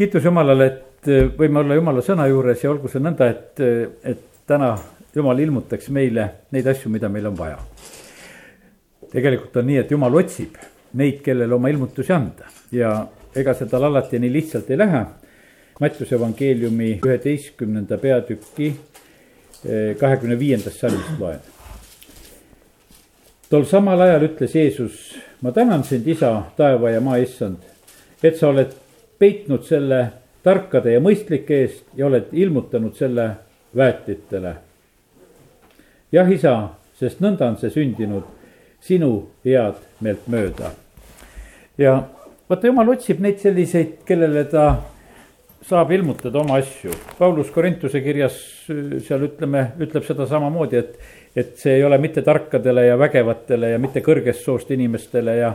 kiitus Jumalale, et äh, võime olla Jumala sõna juures ja olgu see nõnda, et, äh, et täna Jumal ilmutaks meile neid asju, mida meil on vaja. tegelikult on nii, et Jumal otsib neid, kellele oma ilmutusi anda ja ega see tal alati nii lihtsalt ei lähe. Mattiuse evangeeliumi üheteistkümnenda peatüki äh, kahekümne viiendast salmist loen. tol samal ajal ütles Jeesus, ma tänan sind, isa, taeva ja maa issand, et sa oled peitnud selle tarkade ja mõistlike eest ja oled ilmutanud selle väetitele. jah, isa, sest nõnda on see sündinud sinu head meelt mööda. ja vaata, jumal otsib neid selliseid, kellele ta saab ilmutada oma asju. Paulus Korintuse kirjas seal ütleme, ütleb seda samamoodi, et, et see ei ole mitte tarkadele ja vägevatele ja mitte kõrgest soost inimestele ja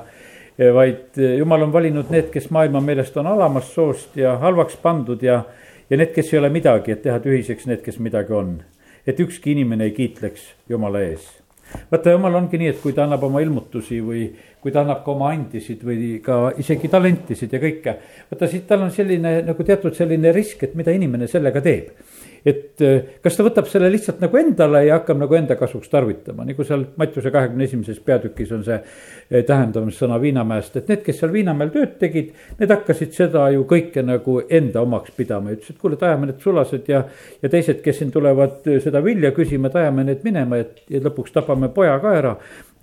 vaid eh, jumal on valinud need, kes maailma meelest on alamast soost ja halvaks pandud ja, ja need, kes ei ole midagi, et teha tühiseks need, kes midagi on. et ükski inimene ei kiitleks jumala ees. vaata, jumal ongi nii, et kui ta annab oma ilmutusi või kui ta annab ka oma andisid või ka isegi talentisid ja kõike. vaata, siis tal on selline nagu teatud selline risk, et mida inimene sellega teeb et äh, kas ta võtab selle lihtsalt nagu endale ja hakkab nagu enda kasuks tarvitama, nagu seal Mattiuse kahekümne esimeses peatükis on see äh, tähendamissõna Viinamäest, et need, kes seal Viinamäel tööd tegid, need hakkasid seda ju kõike nagu enda omaks pidama. Ja ütlesid, kuule, et ajame need sulased ja, ja teised, kes siin tulevad äh, seda vilja küsima, et ajame need minema, et ja lõpuks tapame poja ka ära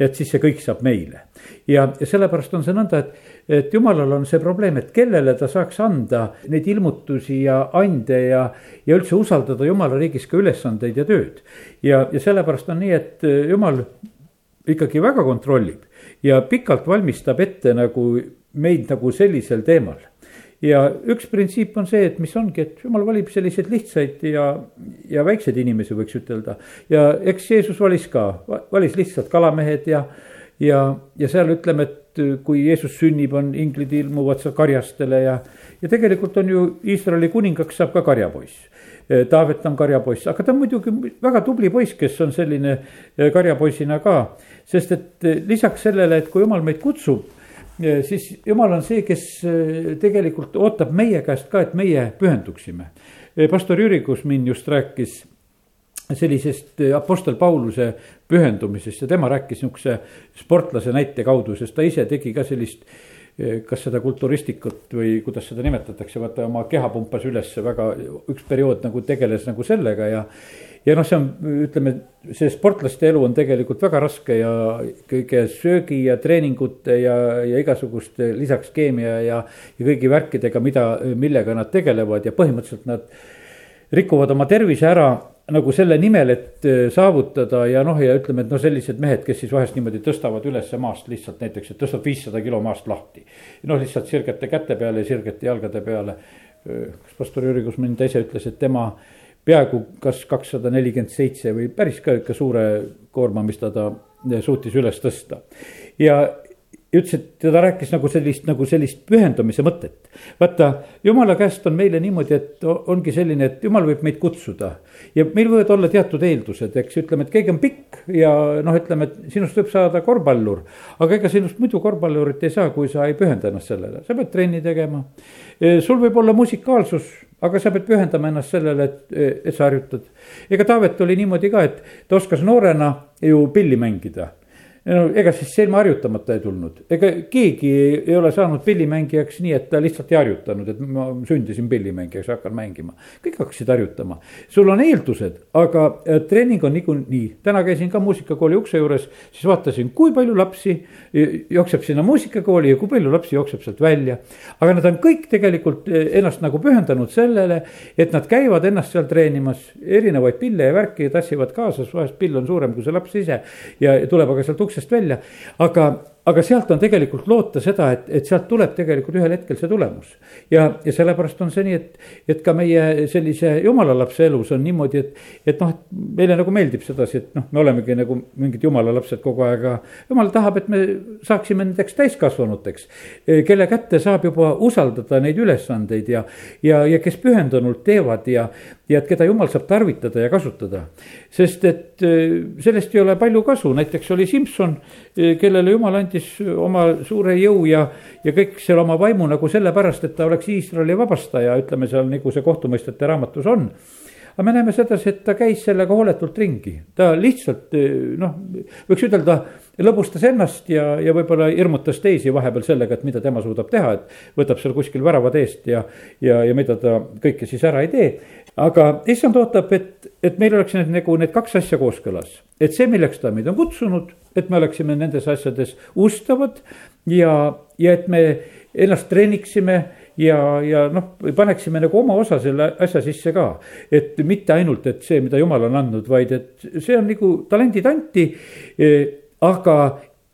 et siis see kõik saab meile. ja, ja sellepärast on see nõnda, et, et jumalal on see probleem, et kellele ta saaks anda neid ilmutusi ja ande ja, ja üldse usaldada jumala riigis ka ülesandeid ja tööd. ja, ja sellepärast on nii, et jumal ikkagi väga kontrollib ja pikalt valmistab ette nagu meid nagu sellisel teemal ja üks printsiip on see, et mis ongi, et jumal valib selliseid lihtsaid ja, ja väikseid inimesi, võiks ütelda. ja eks Jeesus valis ka, valis lihtsalt kalamehed ja, ja, ja seal ütleme, et kui Jeesus sünnib, on inglid ilmuvad seal karjastele ja, ja tegelikult on ju Iisraeli kuningaks saab ka karjapoiss. Taavet on karjapoiss, aga ta on muidugi väga tubli poiss, kes on selline karjapoisina ka. sest et lisaks sellele, et kui jumal meid kutsub siis jumal on see, kes äh, tegelikult ootab meie käest ka, et meie pühenduksime. Äh, pastor Jüri Kusmin just rääkis sellisest äh, Apostel Pauluse pühendumisest ja tema rääkis niisuguse sportlase näite kaudu, sest ta ise tegi ka sellist kas seda kulturistikut või kuidas seda nimetatakse, vaata oma keha pumpas ülesse väga, üks periood nagu tegeles nagu sellega ja ja noh, see on, ütleme, see sportlaste elu on tegelikult väga raske ja kõige söögi ja treeningute ja, ja igasuguste lisaks keemia ja, ja kõigi värkidega, mida, millega nad tegelevad ja põhimõtteliselt nad rikuvad oma tervise ära nagu selle nimel, et äh, saavutada ja noh, ja ütleme, et no sellised mehed, kes siis vahest niimoodi tõstavad ülesse maast lihtsalt näiteks, et tõstab viissada kilo maast lahti. noh, lihtsalt sirgete käte peale ja sirgete jalgade peale. Äh, kas pastor Jüri Kusmin ta ise ütles, et tema peaaegu kas kakssada nelikümmend seitse või päris ka ikka suure koorma, mis ta, ta suutis üles tõsta. ja ütles, et ta rääkis nagu sellist, nagu sellist pühendumise mõtet. vaata, jumala käest on meile niimoodi, et ongi selline, et jumal võib meid kutsuda. ja meil võivad olla teatud eeldused, eks ütleme, et keegi on pikk ja noh, ütleme, et sinust võib saada korvpallur. aga ega sinust muidu korvpallurit ei saa, kui sa ei pühenda ennast sellele, sa pead trenni tegema. sul võib olla musikaalsus aga sa pead pühendama ennast sellele, et, et sa harjutad. ega Taavet oli niimoodi ka, et ta oskas noorena ju pilli mängida no ega siis see ilma harjutamata ei tulnud, ega keegi ei ole saanud pillimängijaks nii, et ta lihtsalt ei harjutanud, et ma sündisin pillimängijaks, hakkan mängima. kõik hakkasid harjutama, sul on eeldused, aga äh, treening on niikuinii, täna käisin ka muusikakooli ukse juures, siis vaatasin, kui palju lapsi jookseb sinna muusikakooli ja kui palju lapsi jookseb sealt välja. aga nad on kõik tegelikult äh, ennast nagu pühendanud sellele, et nad käivad ennast seal treenimas, erinevaid pille ja värki tassivad kaasas, vahest pill on suurem kui see laps ise ja tuleb aga sealt uksest uksest välja, aga aga sealt on tegelikult loota seda, et, et sealt tuleb tegelikult ühel hetkel see tulemus. ja, ja sellepärast on see nii, et, et ka meie sellise jumala lapse elus on niimoodi, et, et noh, et meile nagu meeldib sedasi, et noh, me olemegi nagu mingid jumala lapsed kogu aeg, aga jumal tahab, et me saaksime nendeks täiskasvanuteks. kelle kätte saab juba usaldada neid ülesandeid ja, ja, ja kes pühendunult teevad ja, ja et keda jumal saab tarvitada ja kasutada. sest et sellest ei ole palju kasu, näiteks oli Simson, kellele jumal andis oma suure jõu ja, ja kõik selle oma vaimu nagu sellepärast, et ta oleks Iisraeli vabastaja, ütleme seal nagu see kohtumõistjate raamatus on aga me näeme sedasi, et ta käis sellega hooletult ringi, ta lihtsalt noh, võiks ütelda, lõbustas ennast ja, ja võib-olla hirmutas teisi vahepeal sellega, et mida tema suudab teha, et võtab seal kuskil väravad eest ja, ja, ja mida ta kõike siis ära ei tee. Aga issand ootab, et, et meil oleks need nagu need kaks asja kooskõlas, et see, milleks ta meid on kutsunud, et me oleksime nendes asjades ustavad ja, ja et me ennast treeniksime ja, ja noh, paneksime nagu oma osa selle asja sisse ka. et mitte ainult, et see, mida jumal on andnud, vaid et see on nagu talendid anti. Eh, aga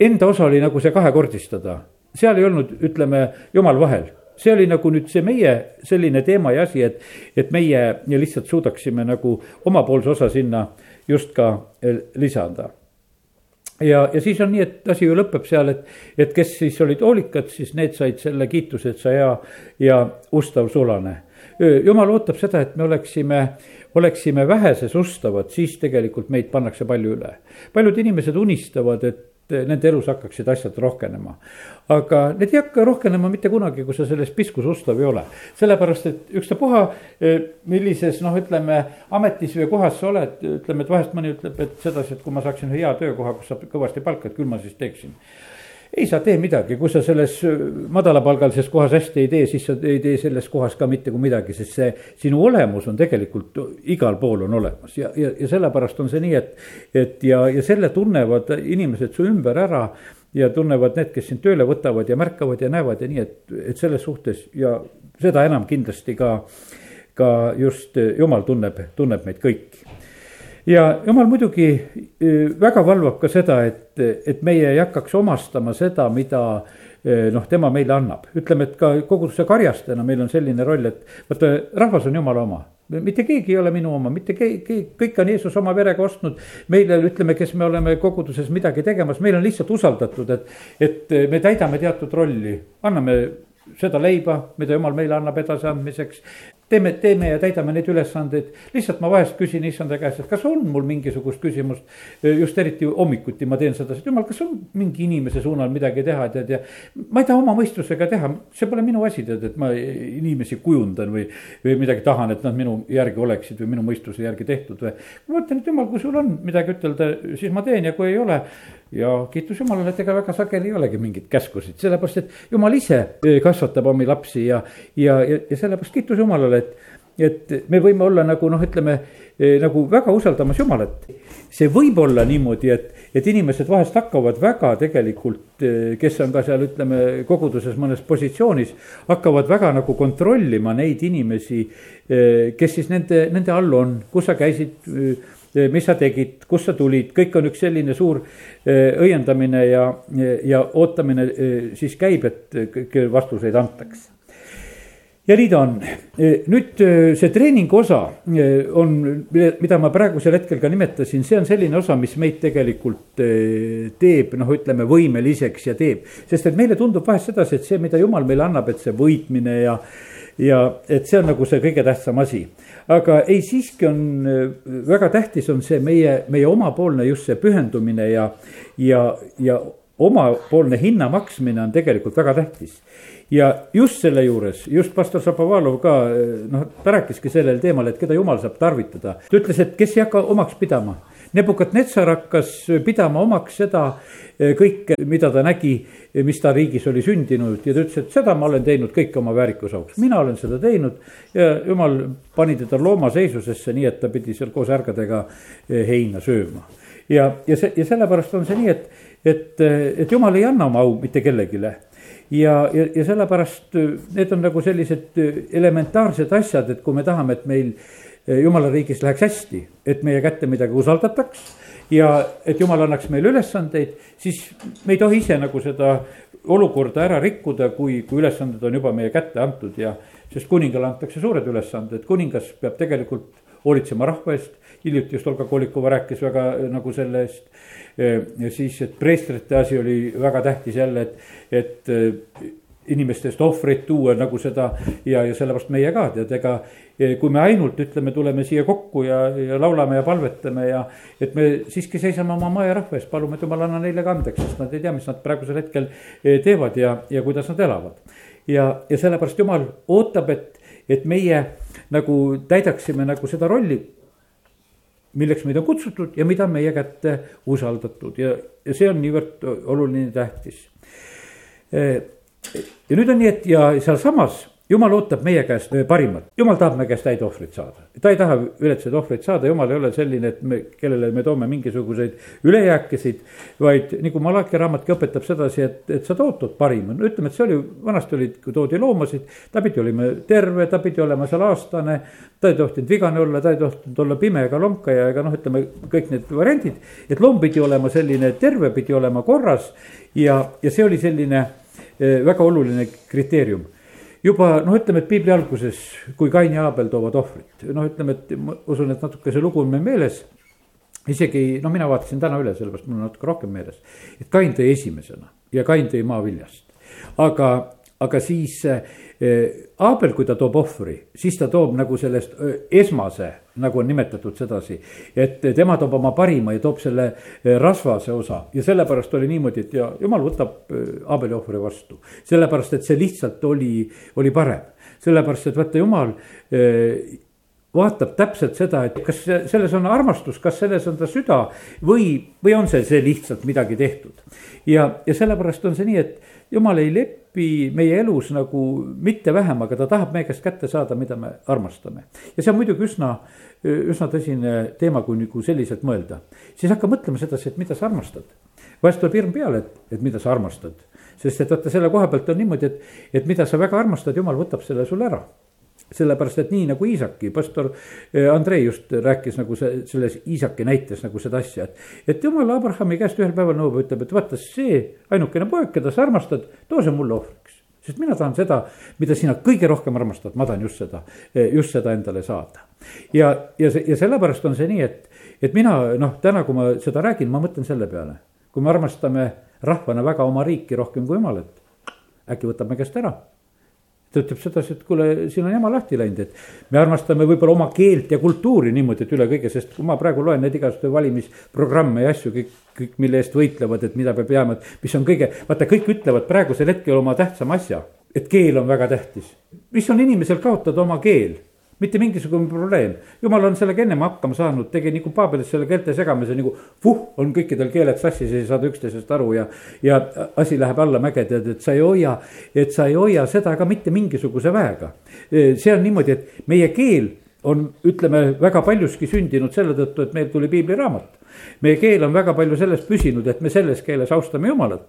enda osa oli nagu see kahekordistada, seal ei olnud, ütleme, jumal vahel see oli nagu nüüd see meie selline teema ja asi, et, et meie lihtsalt suudaksime nagu omapoolse osa sinna just ka eh, lisada ja, ja siis on nii, et asi ju lõpeb seal, et, et kes siis olid hoolikad, siis need said selle kiituse, et sa hea ja ustav sulane. jumal ootab seda, et me oleksime, oleksime väheses ustavad, siis tegelikult meid pannakse palju üle. paljud inimesed unistavad, et nende elus hakkaksid asjad rohkenema. aga need ei hakka rohkenema mitte kunagi, kui sa selles piskus ustav ei ole. sellepärast, et ükstapuha, eh, millises noh, ütleme ametis või kohas sa oled, ütleme, et vahest mõni ütleb, et sedasi, et kui ma saaksin hea töökoha, kus saab kõvasti palka, et küll ma siis teeksin ei sa tee midagi, kui sa selles äh, madalapalgalises kohas hästi ei tee, siis sa ei tee selles kohas ka mitte kui midagi, sest see sinu olemus on tegelikult igal pool on olemas. Ja, ja, ja sellepärast on see nii, et, et ja, ja selle tunnevad inimesed su ümber ära ja tunnevad need, kes sind tööle võtavad ja märkavad ja näevad ja nii, et, et selles suhtes ja seda enam kindlasti ka, ka just jumal tunneb, tunneb meid kõiki ja jumal muidugi väga valvab ka seda, et, et meie ei hakkaks omastama seda, mida noh, tema meile annab, ütleme, et ka koguduse karjastena meil on selline roll, et vaata, rahvas on jumala oma. Mitte keegi ei ole minu oma, mitte keegi, kõik on Jeesus oma verega ostnud. meile, ütleme, kes me oleme koguduses midagi tegemas, meil on lihtsalt usaldatud, et, et me täidame teatud rolli, anname seda leiba, mida jumal meile annab edasiandmiseks teeme, teeme ja täidame neid ülesandeid. lihtsalt ma vahest küsin issanda käest, et kas on mul mingisugust küsimust. just eriti hommikuti ma teen seda, et jumal, kas on mingi inimese suunal midagi teha, tead ja. ma ei taha oma mõistusega teha, see pole minu asi, tead, et ma inimesi kujundan või, või midagi tahan, et nad minu järgi oleksid või minu mõistuse järgi tehtud või. ma mõtlen, et jumal, kui sul on midagi ütelda, siis ma teen ja kui ei ole ja kiitus Jumalale, et ega väga sageli ei olegi mingeid käskusid, sellepärast et Jumal ise kasvatab omi lapsi ja, ja, ja, ja sellepärast kiitus Jumalale et, et me võime olla nagu noh, ütleme nagu väga usaldamas Jumalat. see võib olla niimoodi, et, et inimesed vahest hakkavad väga tegelikult, kes on ka seal, ütleme, koguduses mõnes positsioonis, hakkavad väga nagu kontrollima neid inimesi, kes siis nende, nende all on, kus sa käisid mis sa tegid, kust sa tulid, kõik on üks selline suur õiendamine ja, ja ootamine siis käib, et kõiki vastuseid antaks ja nii ta on. nüüd see treeningu osa on, mida ma praegusel hetkel ka nimetasin, see on selline osa, mis meid tegelikult teeb, noh, ütleme võimeliseks ja teeb. sest et meile tundub vahest sedasi, et see, mida jumal meile annab, et see võitmine ja, ja et see on nagu see kõige tähtsam asi. aga ei, siiski on väga tähtis on see meie, meie omapoolne just see pühendumine ja, ja, ja omapoolne hinna maksmine on tegelikult väga tähtis ja just selle juures, just pastor Šapovalov ka noh, ta rääkiski sellel teemal, et keda jumal saab tarvitada. ta ütles, et kes ei hakka omaks pidama. Nebukadnetsar hakkas pidama omaks seda kõike, mida ta nägi, mis ta riigis oli sündinud ja ta ütles, et seda ma olen teinud kõik oma väärikuse auks, mina olen seda teinud. ja jumal pani teda loomaseisusesse, nii et ta pidi seal koos ärgadega eh, heina sööma. ja, ja see ja sellepärast on see nii, et, et, et jumal ei anna oma au mitte kellelegi ja, ja, ja sellepärast äh, need on nagu sellised äh, elementaarsed asjad, et kui me tahame, et meil jumala riigis läheks hästi, et meie kätte midagi usaldataks ja et jumal annaks meile ülesandeid, siis me ei tohi ise nagu seda olukorda ära rikkuda, kui, kui ülesanded on juba meie kätte antud ja sest kuningale antakse suured ülesanded, kuningas peab tegelikult hoolitsema rahva eest. hiljuti just Olga Kolikova rääkis väga nagu selle eest ja siis, et preestrite asi oli väga tähtis jälle, et, et inimeste eest ohvreid tuua nagu seda ja, ja sellepärast meie ka tead, ega kui me ainult ütleme, tuleme siia kokku ja, ja laulame ja palvetame ja et me siiski seisame oma maa ja rahva eest, palume, et jumal anna neile ka andeks, sest nad ei tea, mis nad praegusel hetkel teevad ja, ja kuidas nad elavad. ja, ja sellepärast jumal ootab, et, et meie nagu täidaksime nagu seda rolli milleks meid on kutsutud ja mida meie kätte usaldatud ja, ja see on niivõrd oluline, tähtis. ja nüüd on nii, et ja sealsamas jumal ootab meie käest parimat, jumal tahab meie käest häid ohvreid saada. ta ei taha viletsaid ohvreid saada, jumal ei ole selline, et me, kellele me toome mingisuguseid ülejääkisid. vaid nagu Malachi raamatki õpetab sedasi, et, et sa tood parima, no ütleme, et see oli, vanasti olid, kui toodi loomasid. ta pidi olema terve, ta pidi olema seal aastane, ta ei tohtinud vigane olla, ta ei tohtinud olla pime ega lonkaja ega noh, ütleme kõik need variandid. et loom pidi olema selline terve, pidi olema korras ja, ja see oli selline eh, väga oluline kriteerium juba noh, ütleme, et piibli alguses, kui Kain ja Aabel toovad ohvrit, noh, ütleme, et ma usun, et natuke see lugu on meil meeles. isegi no mina vaatasin täna üle, sellepärast mul on natuke rohkem meeles, et Kain tõi esimesena ja Kain tõi maaviljast. aga, aga siis Aabel, kui ta toob ohvri, siis ta toob nagu sellest esmase, nagu on nimetatud sedasi. et tema toob oma parima ja toob selle rasvase osa ja sellepärast oli niimoodi, et ja jumal võtab Aabeli ohvri vastu. sellepärast, et see lihtsalt oli, oli parem, sellepärast et vaata jumal vaatab täpselt seda, et kas selles on armastus, kas selles on ta süda või, või on see, see lihtsalt midagi tehtud. ja, ja sellepärast on see nii, et jumal ei lepi meie elus nagu mitte vähem, aga ta tahab meie käest kätte saada, mida me armastame. ja see on muidugi üsna, üsna tõsine teema, kui nagu selliselt mõelda. siis hakka mõtlema sedasi, et mida sa armastad. vahest tuleb hirm peale, et, et mida sa armastad. sest et vaata selle koha pealt on niimoodi, et, et mida sa väga armastad, jumal võtab selle sulle ära sellepärast, et nii nagu Iisaki, pastor eh, Andrei just rääkis nagu see, selles Iisaki näites nagu seda asja, et. et jumal Abrahami käest ühel päeval nõuab, ütleb, et vaata see ainukene poeg, keda sa armastad, too see mulle ohvriks. sest mina tahan seda, mida sina kõige rohkem armastad, ma tahan just seda, eh, just seda endale saada. ja, ja see, ja sellepärast on see nii, et, et mina noh, täna, kui ma seda räägin, ma mõtlen selle peale. kui me armastame rahvana väga oma riiki rohkem kui jumalat, äkki võtab me käest ära ta ütleb sedasi, et kuule, siin on jama lahti läinud, et me armastame võib-olla oma keelt ja kultuuri niimoodi, et üle kõige, sest kui ma praegu loen neid igasuguseid valimisprogramme ja asju, kõik, kõik, mille eest võitlevad, et mida peab jääma, et mis on kõige, vaata, kõik ütlevad praegusel hetkel oma tähtsama asja, et keel on väga tähtis. mis on inimesel kaotada oma keel mitte mingisugune probleem, jumal on sellega ennem hakkama saanud, tegi nagu Paabelis selle keelte segamise nagu vuh, on kõikidel keeled sassis, ei saada üksteisest aru ja. ja asi läheb allamäge, tead, et sa ei hoia, et sa ei hoia seda ka mitte mingisuguse väega. see on niimoodi, et meie keel on, ütleme, väga paljuski sündinud selle tõttu, et meil tuli piibliraamat meie keel on väga palju sellest püsinud, et me selles keeles austame Jumalat.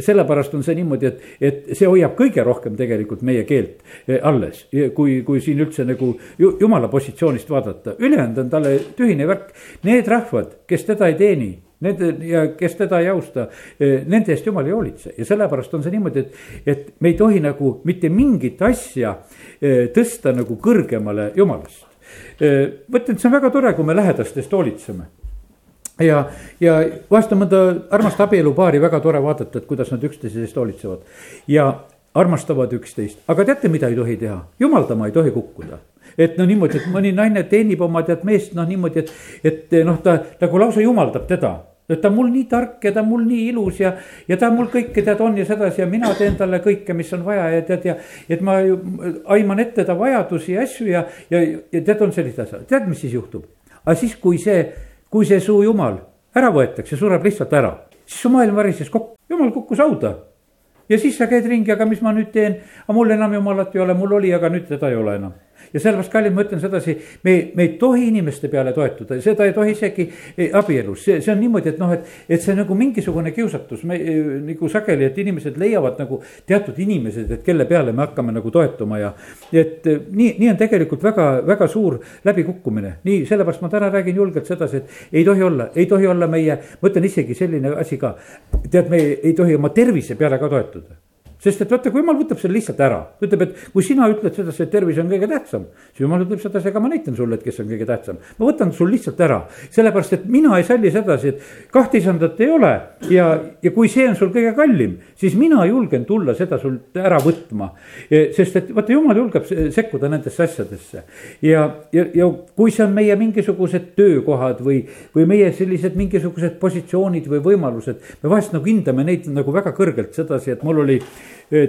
sellepärast on see niimoodi, et, et see hoiab kõige rohkem tegelikult meie keelt eh, alles, kui, kui siin üldse nagu Jumala positsioonist vaadata, ülejäänud on talle tühine värk. Need rahvad, kes teda ei teeni Nende ja kes teda ei austa, eh, nende eest jumal ei hoolitse ja sellepärast on see niimoodi, et, et me ei tohi nagu mitte mingit asja eh, tõsta nagu kõrgemale jumalast. ma ütlen, et see on väga tore, kui me lähedastest hoolitseme ja, ja vahest on mõnda armast abielupaari väga tore vaadata, et kuidas nad üksteise eest hoolitsevad. Ja armastavad üksteist, aga teate, mida ei tohi teha, jumaldama ei tohi kukkuda. Et no niimoodi, et mõni naine teenib oma tead meest noh, niimoodi, et, et noh, ta nagu lausa jumaldab teda. Et ta on mul nii tark ja ta on mul nii ilus ja, ja ta mul kõike tead on ja sedasi ja mina teen talle kõike, mis on vaja ja tead ja. et ma ju aiman ette ta vajadusi ja asju ja, ja, ja tead, on sellised asjad, tead, mis siis juhtub? aga siis, kui see kui see su jumal ära võetakse, sureb lihtsalt ära, siis su maailm varises kokku, jumal kukkus hauda. ja siis sa käid ringi, aga mis ma nüüd teen, aga mul enam jumalat ei ole, mul oli, aga nüüd teda ei ole enam ja sellepärast, kallid, ma ütlen sedasi, me, me ei tohi inimeste peale toetuda, seda ei tohi isegi e, abielus, see, see on niimoodi, et noh, et. et see nagu mingisugune kiusatus, me e, nagu sageli, et inimesed leiavad nagu teatud inimesed, et kelle peale me hakkame nagu toetuma ja. et e, nii, nii on tegelikult väga, väga suur läbikukkumine, nii sellepärast ma täna räägin julgelt sedasi, et ei tohi olla, ei tohi olla meie, ma ütlen isegi selline asi ka. tead, me ei tohi oma tervise peale ka toetuda sest et vaata, kui jumal võtab selle lihtsalt ära, ütleb, et kui sina ütled sedasi, et tervis on kõige tähtsam, siis jumal ütleb sedasi, aga ma näitan sulle, et kes on kõige tähtsam. ma võtan sul lihtsalt ära, sellepärast et mina ei salli sedasi, et kahte isandat ei ole ja, ja kui see on sul kõige kallim, siis mina julgen tulla seda sult ära võtma. sest et vaata, jumal julgeb sekkuda nendesse asjadesse ja, ja, ja kui see on meie mingisugused töökohad või, või meie sellised mingisugused positsioonid või võimalused, me vahest nagu hindame neid nagu väga kõrgelt sedasi, et mul oli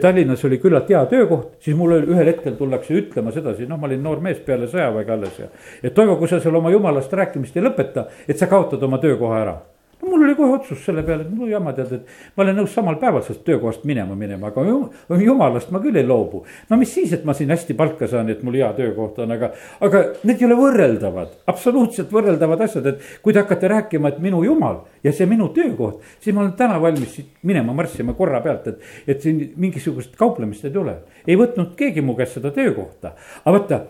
Tallinnas oli küllalt hea töökoht, siis mulle ühel hetkel tullakse ütlema sedasi, noh, ma olin noor mees peale sõjaväge alles ja. et Toivo, kui sa seal oma jumalast rääkimist ei lõpeta, et sa kaotad oma töökoha ära no mul oli kohe otsus selle peale, et no jama tead, et ma olen nõus samal päeval sellest töökohast minema minema, aga jumalast ma küll ei loobu. no mis siis, et ma siin hästi palka saan, et mul hea töökoht on, aga, aga need ei ole võrreldavad, absoluutselt võrreldavad asjad, et kui te hakkate rääkima, et minu jumal ja see minu töökoht, siis ma olen täna valmis siit minema marssima korra pealt, et, et siin mingisugust kauplemist ei tule. ei võtnud keegi mu käest seda töökohta, aga vaata,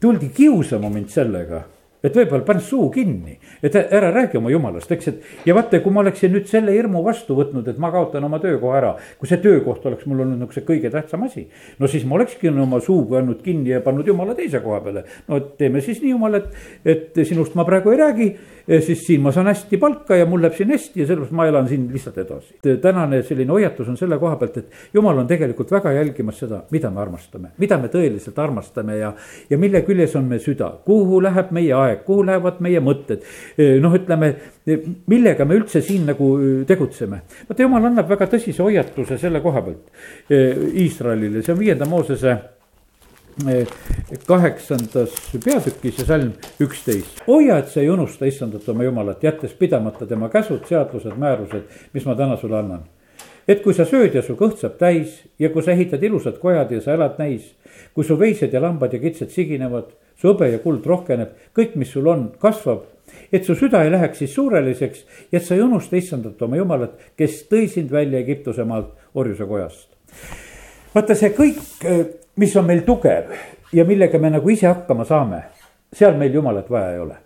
tuldi kiusama mind sellega et võib-olla pane suu kinni, et ära räägi oma jumalast, eks, et ja vaata, kui ma oleksin nüüd selle hirmu vastu võtnud, et ma kaotan oma töökoha ära. kui see töökoht oleks mul olnud nagu see kõige tähtsam asi, no siis ma olekski oma suu pannud kinni ja pannud jumala teise koha peale. no teeme siis nii, jumal, et, et sinust ma praegu ei räägi siis siin ma saan hästi palka ja mul läheb siin hästi ja sellepärast ma elan siin lihtsalt edasi. tänane selline hoiatus on selle koha pealt, et jumal on tegelikult väga jälgimas seda, mida me armastame, mida me tõeliselt armastame ja, ja mille küljes on meie süda, kuhu läheb meie aeg, kuhu lähevad meie mõtted. noh, ütleme, millega me üldse siin nagu tegutseme. vaata, jumal annab väga tõsise hoiatuse selle koha pealt Iisraelile, see on viienda Moosese kaheksandas peatükis ja salm üksteist. hoia, et sa ei unusta issandat oma jumalat, jättes pidamata tema käsud, seadused, määrused, mis ma täna sulle annan. et kui sa sööd ja su kõht saab täis ja kui sa ehitad ilusad kojad ja sa elad näis, kui su veised ja lambad ja kitsed siginevad, su hõbe ja kuld rohkeneb, kõik, mis sul on, kasvab et su süda ei läheks siis suureliseks ja et sa ei unusta issandat oma jumalat, kes tõi sind välja Egiptuse maalt orjuse kojast. vaata see kõik mis on meil tugev ja millega me nagu ise hakkama saame, seal meil jumalat vaja ei ole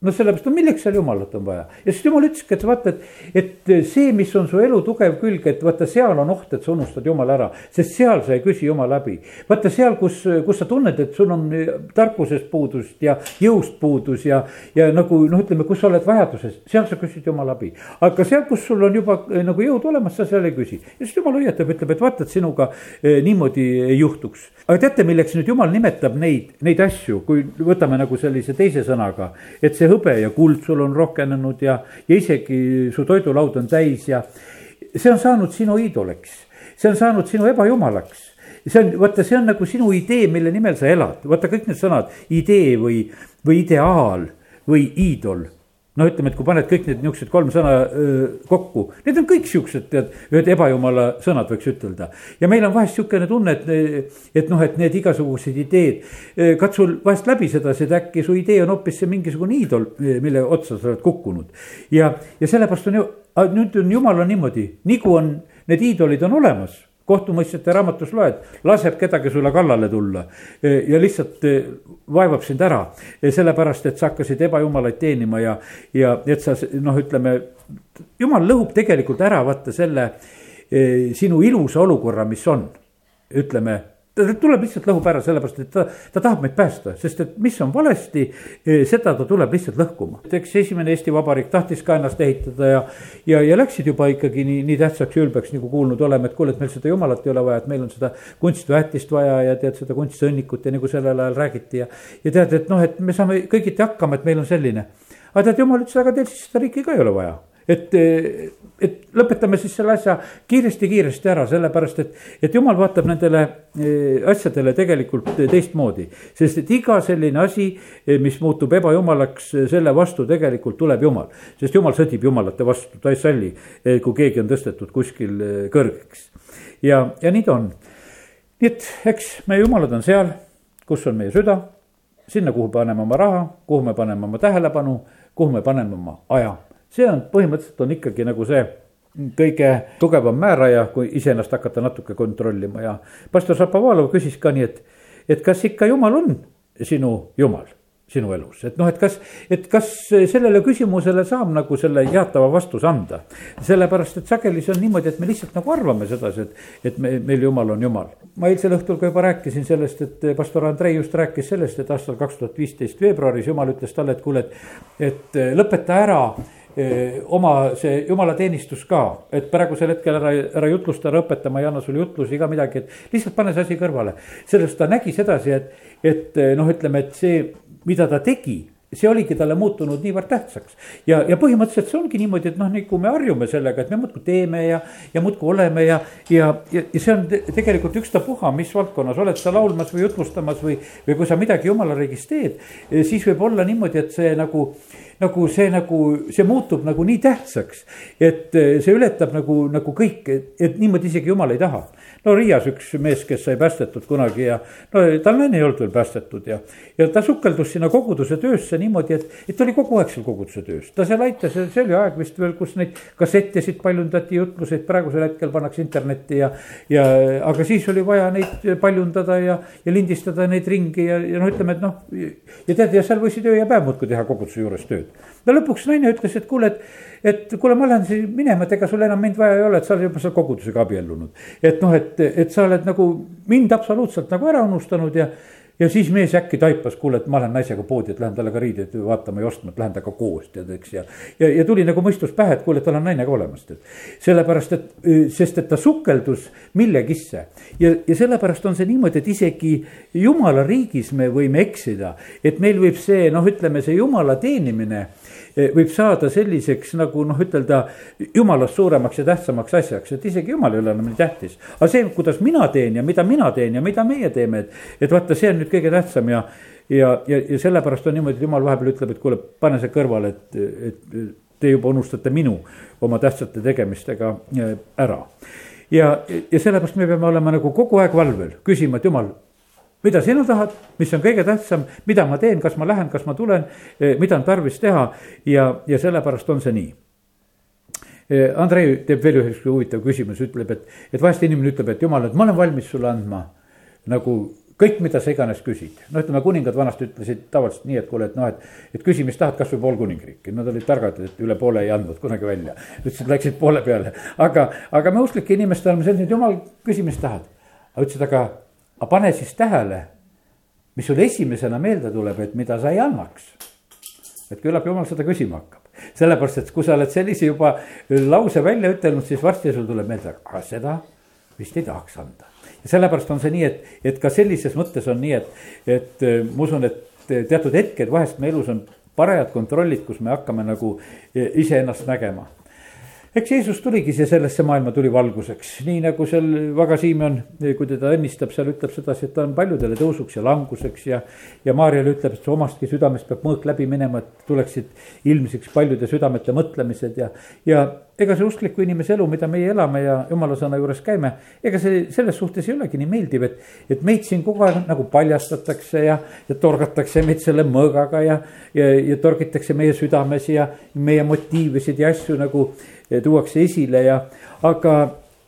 no sellepärast, no milleks seal jumalat on vaja ja siis jumal ütleski, et vaata, et, et see, mis on su elu tugev külg, et vaata, seal on oht, et sa unustad jumala ära, sest seal sa ei küsi jumala läbi. vaata seal, kus, kus sa tunned, et sul on tarkusest puudust ja jõust puudus ja, ja nagu noh, ütleme, kus sa oled vajaduses, seal sa küsid jumala abi. aga seal, kus sul on juba eh, nagu jõud olemas, sa seal ei küsi ja siis jumal hoiatab, ütleb, et vaata, et sinuga eh, niimoodi ei juhtuks. aga teate, milleks nüüd jumal nimetab neid, neid asju, kui võtame nagu sellise teise sõnaga, et see see hõbe ja kuld sul on rohkenenud ja, ja isegi su toidulaud on täis ja see on saanud sinu iidoliks, see on saanud sinu ebajumalaks. See on, vaata, see on nagu sinu idee, mille nimel sa elad, vaata kõik need sõnad, idee või, või ideaal või iidol no ütleme, et kui paned kõik need niuksed kolm sõna öö, kokku, need on kõik siuksed, tead, ühed ebajumala sõnad, võiks ütelda. ja meil on vahest siukene tunne, et, et noh, et need igasugused ideed, katsu vahest läbi sedasi, et äkki su idee on hoopis see mingisugune iidol, mille otsa sa oled kukkunud. ja, ja sellepärast on ju, nüüd on jumal on niimoodi, nagu on, need iidolid on olemas kohtumõistjate raamatus loed, laseb kedagi sulle kallale tulla ja lihtsalt vaevab sind ära. sellepärast, et sa hakkasid ebajumalaid teenima ja, ja et sa noh, ütleme, jumal lõhub tegelikult ära vaata selle sinu ilusa olukorra, mis on, ütleme ta tuleb lihtsalt lõhub ära, sellepärast et ta, ta tahab meid päästa, sest et mis on valesti, e, seda ta tuleb lihtsalt lõhkuma. eks esimene Eesti Vabariik tahtis ka ennast ehitada ja, ja, ja läksid juba ikkagi nii, nii tähtsaks ja ülbeks nagu kuulnud oleme, et kuule, et meil seda jumalat ei ole vaja, et meil on seda kunstväetist vaja ja tead seda kunstsõnnikut ja nagu sellel ajal räägiti ja. ja tead, et noh, et me saame kõigiti hakkama, et meil on selline. aga tead, jumal ütles, aga teil siis seda riiki ka ei ole vaja et, et lõpetame siis selle asja kiiresti-kiiresti ära, sellepärast et, et jumal vaatab nendele eh, asjadele tegelikult teistmoodi. sest et iga selline asi, eh, mis muutub ebajumalaks, selle vastu tegelikult tuleb jumal. sest jumal sõdib jumalate vastu, ta ei salli, eh, kui keegi on tõstetud kuskil kõrgeks. ja, ja nii ta on. nii et eks meie jumalad on seal, kus on meie süda, sinna, kuhu paneme oma raha, kuhu me paneme oma tähelepanu, kuhu me paneme oma aja see on põhimõtteliselt on ikkagi nagu see kõige tugevam määraja, kui iseennast hakata natuke kontrollima ja pastor Šapovalov küsis ka nii, et, et kas ikka jumal on sinu jumal sinu elus, et noh, et kas, et kas sellele küsimusele saab nagu selle jaatava vastuse anda. sellepärast, et sageli see on niimoodi, et me lihtsalt nagu arvame sedasi, et, et me, meil jumal on jumal. ma eilsel õhtul ka juba rääkisin sellest, et pastor Andrei just rääkis sellest, et aastal kaks tuhat viisteist veebruaris jumal ütles talle, et kuule, et, et lõpeta ära oma see jumalateenistus ka, et praegusel hetkel ära, ära jutlusta, ära õpeta, ma ei anna sulle jutlusi ega midagi, et lihtsalt pane see asi kõrvale. sellest ta nägi sedasi, et, et noh, ütleme, et see mida ta tegi see oligi talle muutunud niivõrd tähtsaks. ja, ja põhimõtteliselt see ongi niimoodi, et noh, nagu me harjume sellega, et me muudkui teeme ja, ja muudkui oleme ja, ja, ja, ja see on te, tegelikult ükstapuha, mis valdkonnas oled sa laulmas või jutlustamas või, või kui sa midagi jumala riigis teed. siis võib olla niimoodi, et see nagu, nagu see nagu, see muutub nagu nii tähtsaks, et see ületab nagu, nagu kõik, et niimoodi isegi jumal ei taha no Riias üks mees, kes sai päästetud kunagi ja no tal naine ei olnud veel päästetud ja, ja ta sukeldus sinna koguduse töösse niimoodi, et, et ta oli kogu aeg seal koguduse töös. ta seal aitas see oli aeg vist veel, kus neid kassettesid paljundati, jutluseid praegusel hetkel pannakse internetti ja, ja aga siis oli vaja neid paljundada ja, ja lindistada neid ringi ja, ja noh, ütleme, et noh. ja tead, ja seal võisid öö ja päev muudkui teha koguduse juures tööd. No lõpuks naine ütles, et kuule, et et kuule, ma lähen siis minema, et ega sul enam mind vaja ei ole, et sa oled juba seal kogudusega abiellunud. et noh, et, et sa oled nagu mind absoluutselt nagu ära unustanud ja ja siis mees äkki taipas, kuule, et ma lähen naisega poodi, et lähen talle ka riideid vaatama ja ostma, et lähen temaga koos tead, eks ja. ja, ja tuli nagu mõistus pähe, et kuule, et tal on naine ka olemas, tead. sellepärast, et, sest et ta sukeldus millegisse ja, ja sellepärast on see niimoodi, et isegi jumala riigis me võime eksida. et meil võib see noh, ütleme see jumala teenimine võib saada selliseks nagu noh, ütelda jumalast suuremaks ja tähtsamaks asjaks, et isegi jumal ei ole enam nii tähtis. aga see, kuidas mina teen ja mida mina teen ja mida meie teeme, et, et vaata, see on nüüd kõige tähtsam ja, ja, ja, ja sellepärast on niimoodi, et jumal vahepeal ütleb, et kuule, pane see kõrvale, et, et te juba unustate minu oma tähtsate tegemistega eh, ära. ja, ja sellepärast me peame olema nagu kogu aeg valvel, küsima, et jumal mida sina tahad, mis on kõige tähtsam, mida ma teen, kas ma lähen, kas ma tulen, eh, mida on tarvis teha ja, ja sellepärast on see nii. Eh, Andrei teeb veel ühe huvitava küsimuse, ütleb, et, et vahest inimene ütleb, et jumal, et ma olen valmis sulle andma nagu kõik, mida sa iganes küsid. no ütleme, kuningad vanasti ütlesid tavaliselt nii, et kuule, et noh, et, et küsi, mis tahad, kasvõi pool kuningriiki, nad olid targad, et üle poole ei andnud kunagi välja. ütlesid, läksid poole peale, aga, aga me usklike inimestena oleme sellised, jumal, küsi, mis tahad. aga ütlesid, aga aga pane siis tähele, mis sul esimesena meelde tuleb, et mida sa ei annaks. et küllap jumal seda küsima hakkab, sellepärast et kui sa oled sellise juba lause välja ütelnud, siis varsti sul tuleb meelde, aga seda vist ei tahaks anda. ja sellepärast on see nii, et, et ka sellises mõttes on nii, et, et ma usun, et teatud hetked vahest meie elus on parajad kontrollid, kus me hakkame nagu iseennast nägema eks Jeesus tuligi siia sellesse maailma, tuli valguseks, nii nagu seal Vaga Siimon, kui teda õnnistab, seal ütleb sedasi, et ta on paljudele tõusuks ja languseks ja. ja Maarjale ütleb, et su omastki südamest peab mõõk läbi minema, et tuleksid ilmsiks paljude südamete mõtlemised ja, ja ega see uskliku inimese elu, mida meie elame ja jumala sõna juures käime, ega see selles suhtes ei olegi nii meeldiv, et, et meid siin kogu aeg nagu paljastatakse ja, ja torgatakse meid selle mõõgaga ja, ja, ja torgitakse meie südames ja meie motiivisid ja asju nagu tuuakse esile ja, aga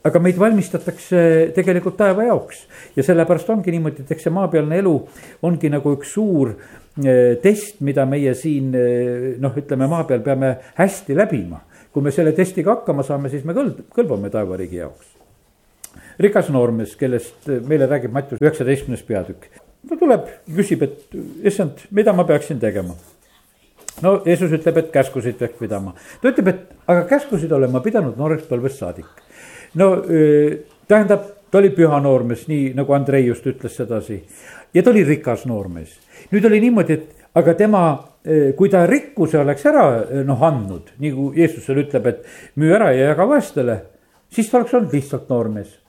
aga meid valmistatakse tegelikult taeva jaoks ja sellepärast ongi niimoodi, et eks see maapealne elu ongi nagu üks suur eh, test, mida meie siin eh, noh, ütleme maa peal peame hästi läbima. kui me selle testiga hakkama saame, siis me kõlb-, kõlbame taevariigi jaoks. rikas noormees, kellest meile räägib Mattius üheksateistkümnes peatükk, ta tuleb, küsib, et issand, mida ma peaksin tegema no Jeesus ütleb, et käskusid peaks pidama. ta ütleb, et aga käskusid olen ma pidanud noorest põlvest saadik. no tähendab, ta oli püha noormees, nii nagu Andrei just ütles sedasi. ja ta oli rikas noormees. nüüd oli niimoodi, et aga tema, kui ta rikkuse oleks ära noh andnud, nagu Jeesus seal ütleb, et müü ära ja jaga vaestele, siis ta oleks olnud lihtsalt noormees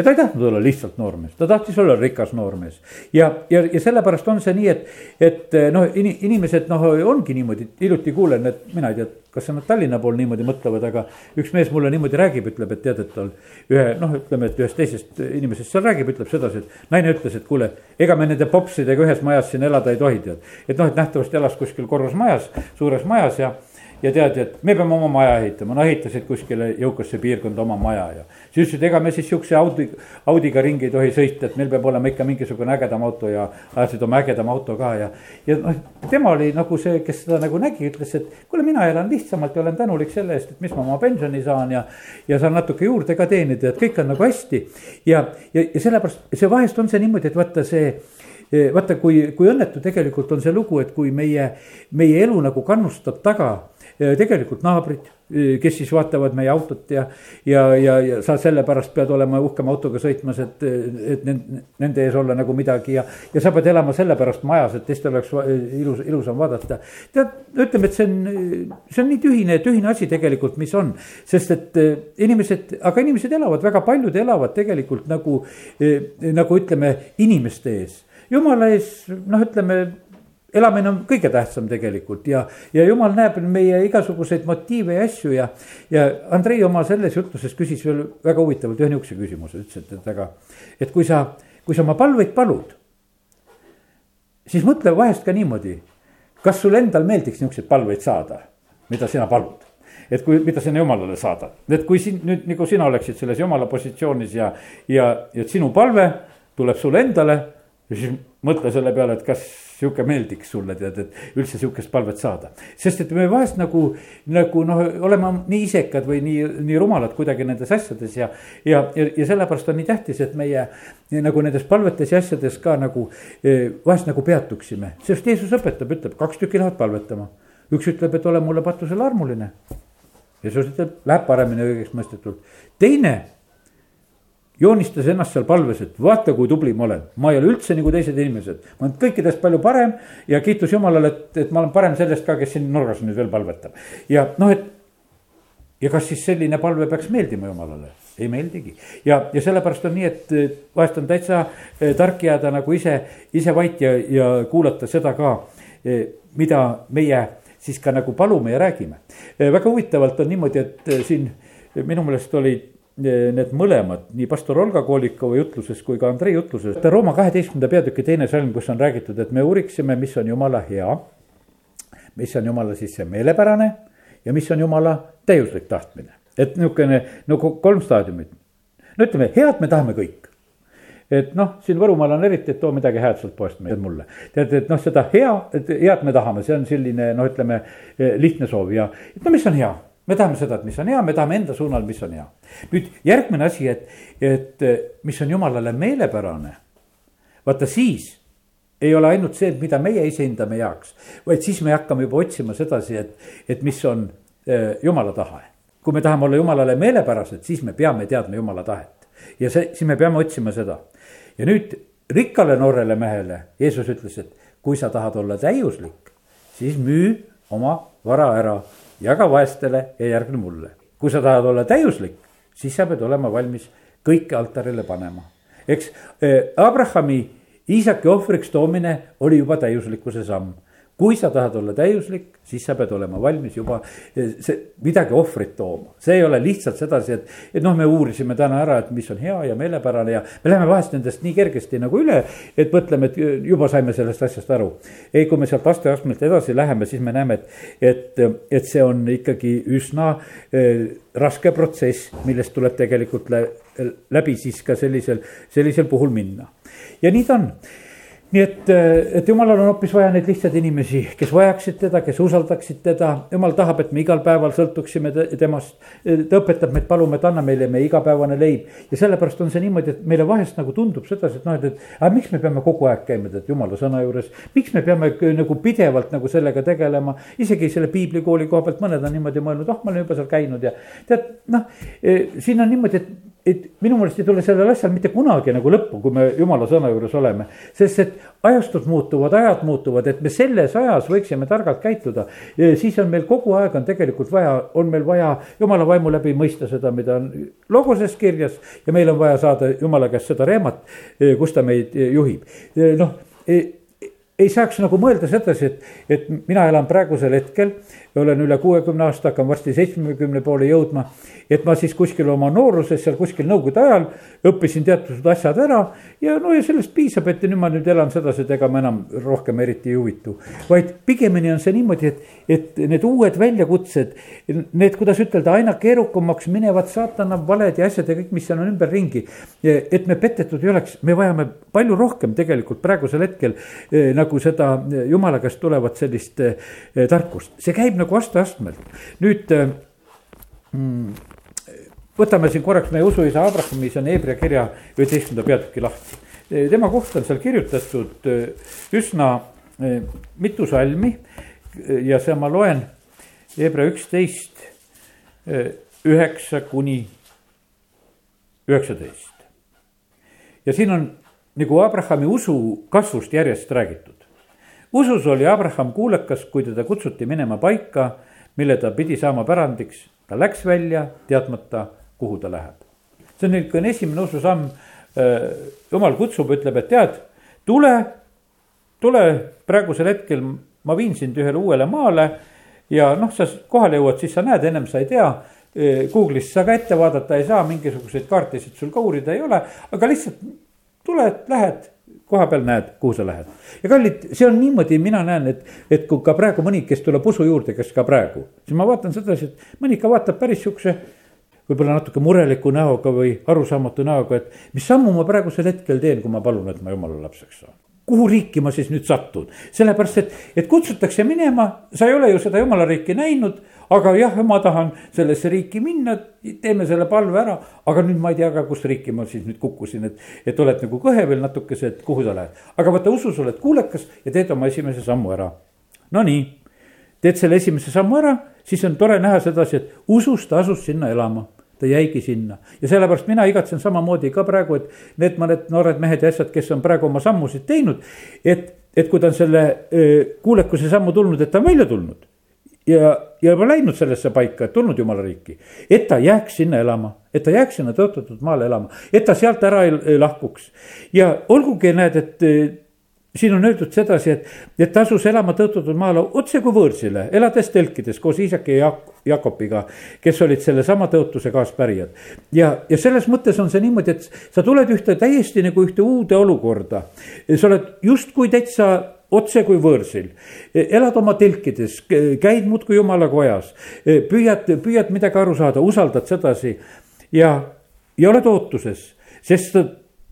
ja ta ei tahtnud olla lihtsalt noormees, ta tahtis olla rikas noormees. ja, ja, ja sellepärast on see nii, et, et noh, inimesed noh, ongi niimoodi, hiljuti kuulen, et mina ei tea, kas nad Tallinna pool niimoodi mõtlevad, aga üks mees mulle niimoodi räägib, ütleb, et tead, et tal ühe noh, ütleme, et ühest teisest inimesest seal räägib, ütleb sedasi, et naine ütles, et kuule, ega me nende popsidega ühes majas siin elada ei tohi, tead. et noh, et nähtavasti elas kuskil korrusmajas, suures majas ja ja tead, et me peame oma maja ehitama, no ehitasid kuskile jõukasse piirkonda oma maja ja. siis ütlesid, ega me siis sihukese Audi, Audiga ringi ei tohi sõita, et meil peab olema ikka mingisugune ägedam auto ja ajasid oma ägedama auto ka ja. ja noh, tema oli nagu see, kes seda nagu nägi, ütles, et kuule, mina elan lihtsamalt ja olen tänulik selle eest, et mis ma oma pensioni saan ja. ja saan natuke juurde ka teenida, et kõik on nagu hästi ja, ja, ja sellepärast see vahest on see niimoodi, et vaata see vaata, kui, kui õnnetu tegelikult on see lugu, et kui meie, meie elu nagu kannustab taga tegelikult naabrid, eh, kes siis vaatavad meie autot ja, ja, ja, ja sa sellepärast pead olema uhkema autoga sõitmas, et, et nende ees olla nagu midagi ja. ja sa pead elama sellepärast majas, et teistel oleks ilus, ilusam vaadata. tead, ütleme, et see on, see on nii tühine, tühine asi tegelikult, mis on, sest et inimesed, aga inimesed elavad, väga paljud elavad tegelikult nagu, nagu ütleme, inimeste ees jumala ees, noh, ütleme elamine on kõige tähtsam tegelikult ja, ja jumal näeb meie igasuguseid motiive ja asju ja. ja Andrei oma selles jutluses küsis veel väga huvitavalt ühe nihukese küsimuse, ütles, et, et aga, et kui sa, kui sa oma palveid palud. siis mõtle vahest ka niimoodi, kas sul endal meeldiks nihukeseid palveid saada, mida sina palud et kui, mida sina jumalale saadad, et kui siin nüüd nagu sina oleksid selles jumala positsioonis ja, ja, ja sinu palve tuleb sulle endale siis mõtle selle peale, et kas sihuke meeldiks sulle tead, et üldse sihukest palvet saada. sest et me vahest nagu, nagu noh, oleme nii isekad või nii, nii rumalad kuidagi nendes asjades ja. ja, ja, ja sellepärast on nii tähtis, et meie nagu nendes palvetes ja asjades ka nagu eh, vahest nagu peatuksime. sest Jeesus õpetab, ütleb, kaks tükki lähevad palvetama. üks ütleb, et ole mulle patusel armuline. Jeesus ütleb, läheb paremini õigeks mõistetult. teine joonistas ennast seal palves, et vaata, kui tubli ma olen, ma ei ole üldse nagu teised inimesed. ma olen kõikidest palju parem ja kiitus Jumalale, et, et ma olen parem sellest ka, kes siin nurgas nüüd veel palvetab. ja noh, et ja kas siis selline palve peaks meeldima Jumalale? ei meeldigi ja, ja sellepärast on nii, et vahest on täitsa eh, tark jääda nagu ise, ise vait ja, ja kuulata seda ka, eh, mida meie siis ka nagu palume ja räägime. Eh, väga huvitavalt on niimoodi, et siin minu meelest olid need mõlemad, nii pastor Olga Koolikova jutluses kui ka Andrei jutluses. Rooma kaheteistkümnenda peatüki teine salm, kus on räägitud, et me uuriksime, mis on jumala hea. mis on jumala siis see meelepärane ja mis on jumala täiuslik tahtmine, et niisugune nagu kolm staadiumit. no ütleme, head me tahame kõik et noh, siin Võrumaal on eriti, et too midagi head sealt poest meile, mulle. tead, et noh, seda hea, et head me tahame, see on selline noh, ütleme lihtne soov ja, no mis on hea me tahame seda, et mis on hea, me tahame enda suunal, mis on hea. nüüd järgmine asi, et, et mis on jumalale meelepärane. vaata siis ei ole ainult see, mida meie ise hindame heaks, vaid siis me hakkame juba otsima sedasi, et, et mis on äh, jumala tahe. kui me tahame olla jumalale meelepärased, siis me peame teadma jumala tahet ja see, siis me peame otsima seda. ja nüüd rikkale noorele mehele Jeesus ütles, et kui sa tahad olla täiuslik, siis müü oma vara ära jaga vaestele ja järgne mulle. kui sa tahad olla täiuslik, siis sa pead olema valmis kõike altarile panema. eks eh, Abrahami Iisaki ohvriks toomine oli juba täiuslikkuse samm kui sa tahad olla täiuslik, siis sa pead olema valmis juba eh, see, midagi ohvrit tooma. see ei ole lihtsalt sedasi, et, et noh, me uurisime täna ära, et mis on hea ja meelepärane ja me läheme vahest nendest nii kergesti nagu üle, et mõtleme, et juba saime sellest asjast aru. ei, kui me sealt asteastmelt edasi läheme, siis me näeme, et, et, et see on ikkagi üsna raske protsess, millest tuleb tegelikult läbi siis ka sellisel, sellisel puhul minna. ja nii ta on nii et, eh, et jumalal on hoopis vaja neid lihtsaid inimesi, kes vajaksid teda, kes usaldaksid teda. jumal tahab, et me igal päeval sõltuksime temast. ta õpetab meid paluma, et anna meile meie igapäevane leib. ja sellepärast on see niimoodi, et meile vahest nagu tundub sedasi, et noh, et, et aga miks me peame kogu aeg käima tead jumala sõna juures. miks me peame nagu pidevalt nagu sellega tegelema, isegi selle piiblikooli koha pealt mõned on niimoodi mõelnud, oh, ma olen juba seal käinud ja tead, noh, eh, siin on niimoodi, et et minu meelest ei tule sellel asjal mitte kunagi nagu lõppu, kui me jumala sõna juures oleme. sest et ajastud muutuvad, ajad muutuvad, et me selles ajas võiksime targalt käituda. siis on meil kogu aeg on tegelikult vaja, on meil vaja jumala vaimu läbi mõista seda, mida on logoses kirjas. ja meil on vaja saada jumala käest seda reemat, kus ta meid juhib, noh ei saaks nagu mõelda sedasi, et, et mina elan praegusel hetkel, olen üle kuuekümne aasta, hakkan varsti seitsmekümne poole jõudma. et ma siis kuskil oma nooruses, seal kuskil nõukogude ajal õppisin teatud asjad ära ja no ja sellest piisab, et nüüd ma nüüd elan sedasi, et ega ma enam rohkem eriti ei huvitu. vaid pigemini on see niimoodi, et, et need uued väljakutsed, need, kuidas ütelda, aina keerukamaks minevad saatana valed ja asjad ja kõik, mis seal on ümberringi. et me petetud ei oleks, me vajame palju rohkem tegelikult praegusel hetkel eh, nagu seda jumala käest tulevat sellist eh, tarkust, see käib nagu aste-astmelt. nüüd äh, mm, võtame siin korraks meie usuisa Abrahami, see on Hebra kirja üheteistkümnenda peatüki lahti. Tema kohta on seal kirjutatud üsna mitu salmi ja see ma loen Hebra üksteist, üheksa kuni üheksateist. ja siin on nagu Abrahami usu kasvust järjest räägitud usus oli Abraham kuulekas, kui teda kutsuti minema paika, mille ta pidi saama pärandiks. ta läks välja, teadmata, kuhu ta läheb. see on niisugune esimene ususamm. Äh, jumal kutsub, ütleb, et tead, tule, tule praegusel hetkel, ma viin sind ühele uuele maale. ja noh, sa kohale jõuad, siis sa näed, ennem sa ei tea äh, Google'ist sa ka ette vaadata ei saa, mingisuguseid kaartisid sul ka uurida ei ole, aga lihtsalt tuled, lähed koha peal näed, kuhu sa lähed. ja kallid, see on niimoodi, mina näen, et, et kui ka praegu mõni, kes tuleb usu juurde, kes ka praegu, siis ma vaatan sedasi, et mõni ikka vaatab päris sihukese võib-olla natuke mureliku näoga või arusaamatu näoga, et mis sammu ma praegusel hetkel teen, kui ma palun, et ma jumala lapseks saan kuhu riiki ma siis nüüd satun, sellepärast et, et kutsutakse minema, sa ei ole ju seda jumala riiki näinud aga jah, ma tahan sellesse riiki minna, teeme selle palve ära, aga nüüd ma ei tea ka, kus riiki ma siis nüüd kukkusin, et, et oled nagu kõhe veel natukese, et kuhu sa lähed. aga vaata, usus oled kuulekas ja teed oma esimese sammu ära. Nonii, teed selle esimese sammu ära, siis on tore näha sedasi, et usus ta asus sinna elama ta jäigi sinna ja sellepärast mina igatsen samamoodi ka praegu, et need mõned noored mehed ja asjad, kes on praegu oma sammusid teinud. et, et kui ta on selle kuulekuse sammu tulnud, et ta on välja tulnud ja, ja juba läinud sellesse paika, et tulnud jumala riiki. et ta jääks sinna elama, et ta jääks sinna tõotatud maale elama, et ta sealt ära ei, ei lahkuks. ja olgugi näed, et siin on öeldud sedasi, et, et ta asus elama tõotatud maale otse kui võõrsile, elades telkides koos Iisaki ja Jak-, Jakobiga, kes olid sellesama tõotuse kaaspärijad. ja, ja selles mõttes on see niimoodi, et sa tuled ühte täiesti nagu ühte uude olukorda. sa oled justkui täitsa otse kui võõrsil. elad oma telkides, käid muudkui jumala kojas, püüad, püüad midagi aru saada, usaldad sedasi ja, ja oled ootuses, sest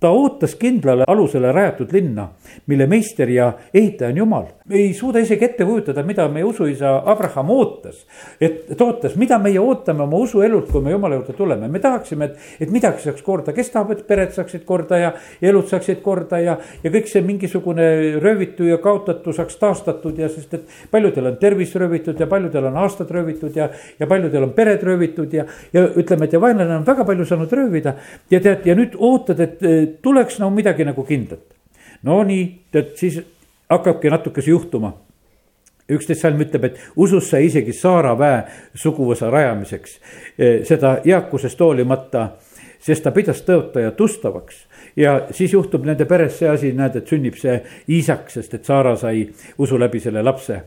ta ootas kindlale alusele rajatud linna, mille meister ja ehitaja on Jumal. ei suuda isegi ette kujutada, mida meie usuisa Abraham ootas. et ta ootas, mida meie ootame oma usuelult, kui me Jumala juurde tuleme, me tahaksime, et, et midagi saaks korda, kes tahab, et pered saaksid korda ja elud saaksid korda ja. ja kõik see mingisugune röövitu ja kaotatu saaks taastatud ja sest, et paljudel on tervis röövitud ja paljudel on aastad röövitud ja. ja paljudel on pered röövitud ja, ja ütleme, et ja vaenlane on väga palju saanud röövida. ja tead, ja nüüd ootad, et tuleks no midagi nagu kindlat. no nii, tead siis hakkabki natukese juhtuma. üksteist salm ütleb, et usus sai isegi Saara väe suguvõsa rajamiseks, e, seda eakusest hoolimata, sest ta pidas tõotaja tustavaks ja siis juhtub nende peres see asi, näed, et sünnib see Iisak, sest et Saara sai usu läbi selle lapse.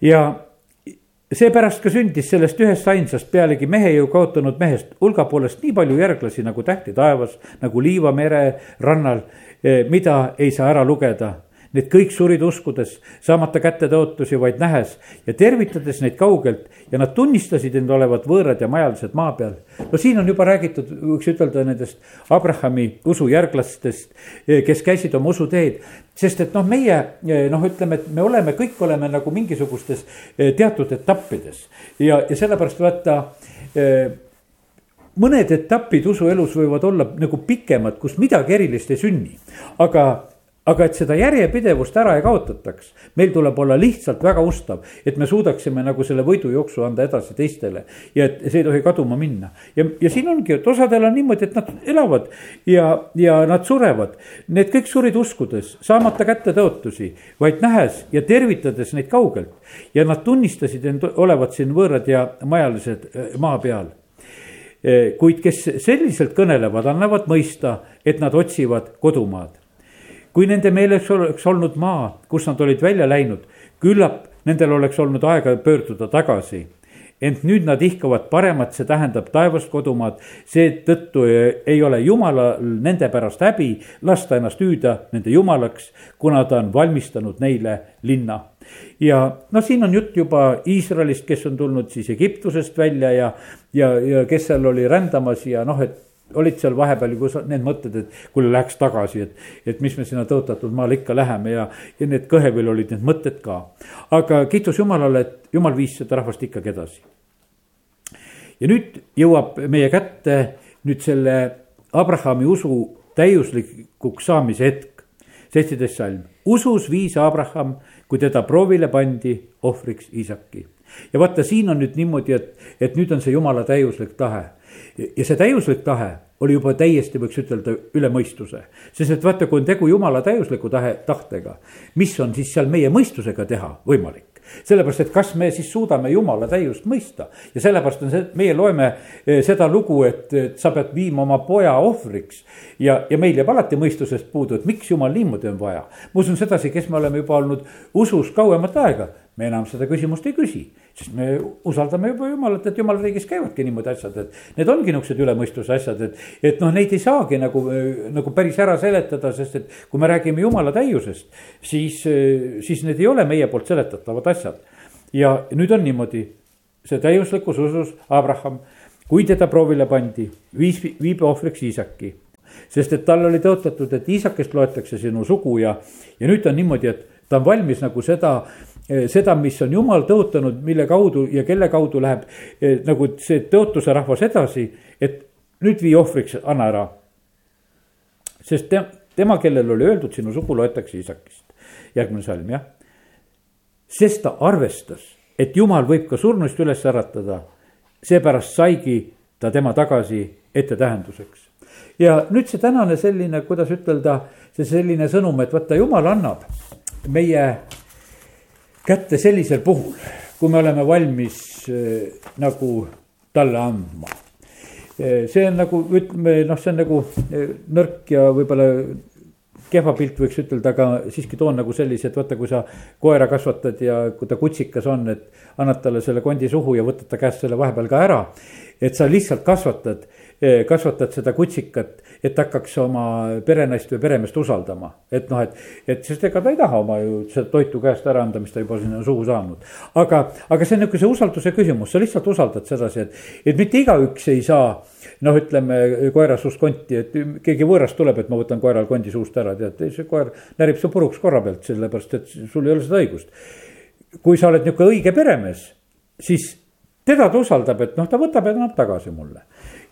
ja seepärast ka sündis sellest ühest ainsast pealegi mehe ju kaotanud mehest hulga poolest nii palju järglasi nagu tähti taevas, nagu liiva mere rannal, eh, mida ei saa ära lugeda. Need kõik surid uskudes, saamata kätte tõotusi, vaid nähes ja tervitades neid kaugelt. Ja nad tunnistasid end olevat võõrad ja majalised maa peal. no siin on juba räägitud, võiks ütelda nendest Abrahami usujärglastest, eh, kes käisid oma usuteed. Sest et noh, meie eh, noh, ütleme, et me oleme, kõik oleme nagu mingisugustes eh, teatud etappides. Ja, ja sellepärast vaata mõned etapid usuelus võivad olla nagu pikemad, kus midagi erilist ei sünni, aga aga et seda järjepidevust ära ei kaotataks, meil tuleb olla lihtsalt väga ustav, et me suudaksime nagu selle võidujooksu anda edasi teistele. ja et see ei tohi kaduma minna ja, ja siin ongi, et osadel on niimoodi, et nad elavad ja, ja nad surevad. Need kõik surid uskudes, saamata kätte tõotusi, vaid nähes ja tervitades neid kaugelt. ja nad tunnistasid end olevat siin võõrad ja majalised eh, maa peal kuid kes selliselt kõnelevad, annavad mõista, et nad otsivad kodumaad kui nende meeleks oleks olnud maa, kus nad olid välja läinud, küllap nendel oleks olnud aega pöörduda tagasi ent nüüd nad ihkavad paremat, see tähendab taevast kodumaad. seetõttu ei ole jumalal nende pärast häbi lasta ennast hüüda nende jumalaks, kuna ta on valmistanud neile linna. ja no siin on jutt juba Iisraelist, kes on tulnud siis Egiptusest välja ja, ja, ja kes seal oli rändamas ja noh, et olid seal vahepeal ju need mõtted, et kuule, läheks tagasi, et, et mis me sinna tõotatud maale ikka läheme ja, ja need kõhepeal olid need mõtted ka. aga kiitus Jumalale, et Jumal viis seda rahvast ikkagi edasi. ja nüüd jõuab meie kätte nüüd selle Abrahami usu täiuslikuks saamise hetk, seitseteist salm. usus viis Abraham, kui teda proovile pandi ohvriks Iisaki. Ja vaata, siin on nüüd niimoodi, et, et nüüd on see jumala täiuslik tahe ja see täiuslik tahe oli juba täiesti, võiks ütelda, üle mõistuse. sest et vaata, kui on tegu jumala täiusliku tahe, tahtega, mis on siis seal meie mõistusega teha võimalik sellepärast, et kas me siis suudame jumala täiust mõista ja sellepärast on see, meie loeme eh, seda lugu, et, et sa pead viima oma poja ohvriks. ja, ja meil jääb alati mõistusest puudu, et miks jumal niimoodi on vaja. ma usun sedasi, kes me oleme juba olnud usus kauemat aega me enam seda küsimust ei küsi, sest me usaldame juba jumalat, et jumala riigis käivadki niimoodi asjad, et. Need ongi niuksed ülemõistuse asjad, et, et noh, neid ei saagi nagu, nagu päris ära seletada, sest et kui me räägime jumala täiusest, siis, siis need ei ole meie poolt seletatavad asjad. ja nüüd on niimoodi, see täiuslikus usus Abraham, kui teda proovile pandi, viis, viib ohvriks Iisaki sest et tal oli tõotatud, et Iisakest loetakse sinu sugu ja, ja nüüd on niimoodi, et ta on valmis nagu seda Eh, seda, mis on jumal tõotanud, mille kaudu ja kelle kaudu läheb eh, nagu see tõotuse rahvas edasi, et nüüd vii ohvriks, anna ära. sest te, tema, kellel oli öeldud, sinu sugu loetakse isakist. järgmine salm, jah. sest ta arvestas, et jumal võib ka surnuist üles äratada, seepärast saigi ta tema tagasi ettetähenduseks. ja nüüd see tänane selline, kuidas ütelda, see selline sõnum, et vaata, jumal annab meie kätte sellisel puhul, kui me oleme valmis äh, nagu talle andma. Äh, see on nagu ütleme noh, see on nagu äh, nõrk ja võib-olla kehva pilt võiks ütelda, aga siiski toon nagu sellise, et vaata, kui sa koera kasvatad ja kui ta kutsikas on, et annad talle selle kondi suhu ja võtad ta käest selle vahepeal ka ära. et sa lihtsalt kasvatad, kasvatad seda kutsikat et hakkaks oma perenaist või peremeest usaldama. et noh, et, et sest ega ta ei taha oma ju seda toitu käest ära anda, mis ta juba sinna suhu saanud. aga, aga see on niisuguse usalduse küsimus, sa lihtsalt usaldad sedasi, et, et mitte igaüks ei saa noh, ütleme koera suust konti, et keegi võõras tuleb, et ma võtan koeral kondi suust ära, tead, see koer närib su puruks korra pealt, sellepärast et sul ei ole seda õigust. kui sa oled niisugune õige peremees, siis teda ta usaldab, et noh, ta võtab ja annab tagasi mulle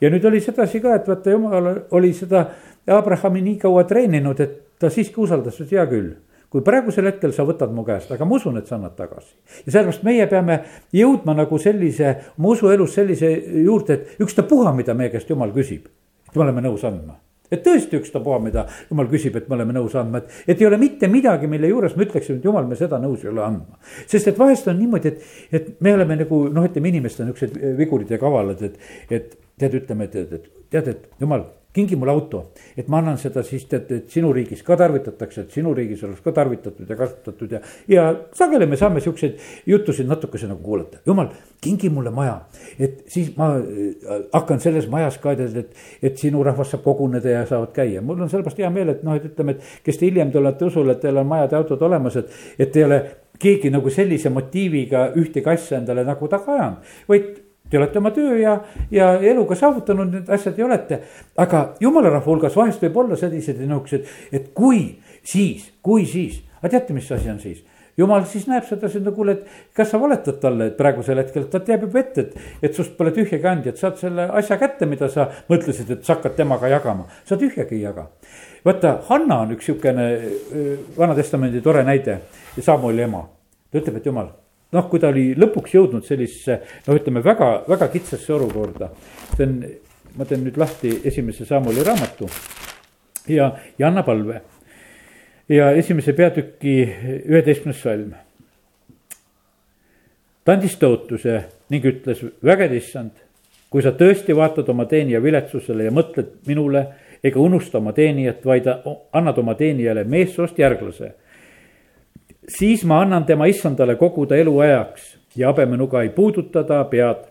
ja nüüd oli sedasi ka, et vaata jumal oli seda Abrahami nii kaua treeninud, et ta siiski usaldas, et hea küll kui praegusel hetkel sa võtad mu käest, aga ma usun, et sa annad tagasi. ja sellepärast meie peame jõudma nagu sellise, oma usuelus sellise juurde, et ükstapuha, mida meie käest jumal küsib, et me oleme nõus andma et tõesti ükstapuha, mida jumal küsib, et me oleme nõus andma, et, et ei ole mitte midagi, mille juures me ütleksime, et jumal, me seda nõus ei ole andma. sest et vahest on niimoodi, et, et me oleme nagu noh, ütleme inimesed on niuksed vigurid ja kavalad, et, et tead, ütleme, et, et, et tead, et jumal, kingi mulle auto, et ma annan seda siis tead, et sinu riigis ka tarvitatakse, et sinu riigis oleks ka tarvitatud ja kasutatud ja. ja sageli me saame siukseid jutusid natukese nagu kuulata, jumal, kingi mulle maja. et siis ma äh, hakkan selles majas ka, et, et, et sinu rahvas saab koguneda ja saavad käia, mul on sellepärast hea meel, et noh, et ütleme, et kes te hiljem tulete usule, et teil on majad ja autod olemas, et, et ei ole keegi nagu sellise motiiviga ühtegi asja endale nagu taga ajanud, vaid Te olete oma töö ja, ja eluga saavutanud need asjad ja olete. aga jumala rahva hulgas vahest võib olla sellised nihukesed, et kui, siis, kui siis, aga teate, mis asi on siis? jumal siis näeb seda, siis no kuule, et kas sa valetad talle, et praegusel hetkel ta teab juba ette, et, et sust pole tühjagi andjat, saad selle asja kätte, mida sa mõtlesid, et sa hakkad temaga jagama, sa tühjagi ei jaga. vaata, Hanna on üks sihukene Vana-testamendi tore näide, Samueli ema, ta ütleb, et jumal noh, kui ta oli lõpuks jõudnud sellisesse, no ütleme väga, väga kitsasse olukorda. see on, ma teen nüüd lahti esimese Samuli raamatu ja, ja anna palve. ja esimese peatüki üheteistkümnes salm. ta andis tõotuse ning ütles, vägede issand, kui sa tõesti vaatad oma teenija viletsusele ja mõtled minule, ega unusta oma teenijat, vaid annad oma teenijale meessoost järglase. Siis ma annan tema issandale koguda eluajaks ja habemenuga ei puuduta ta pead.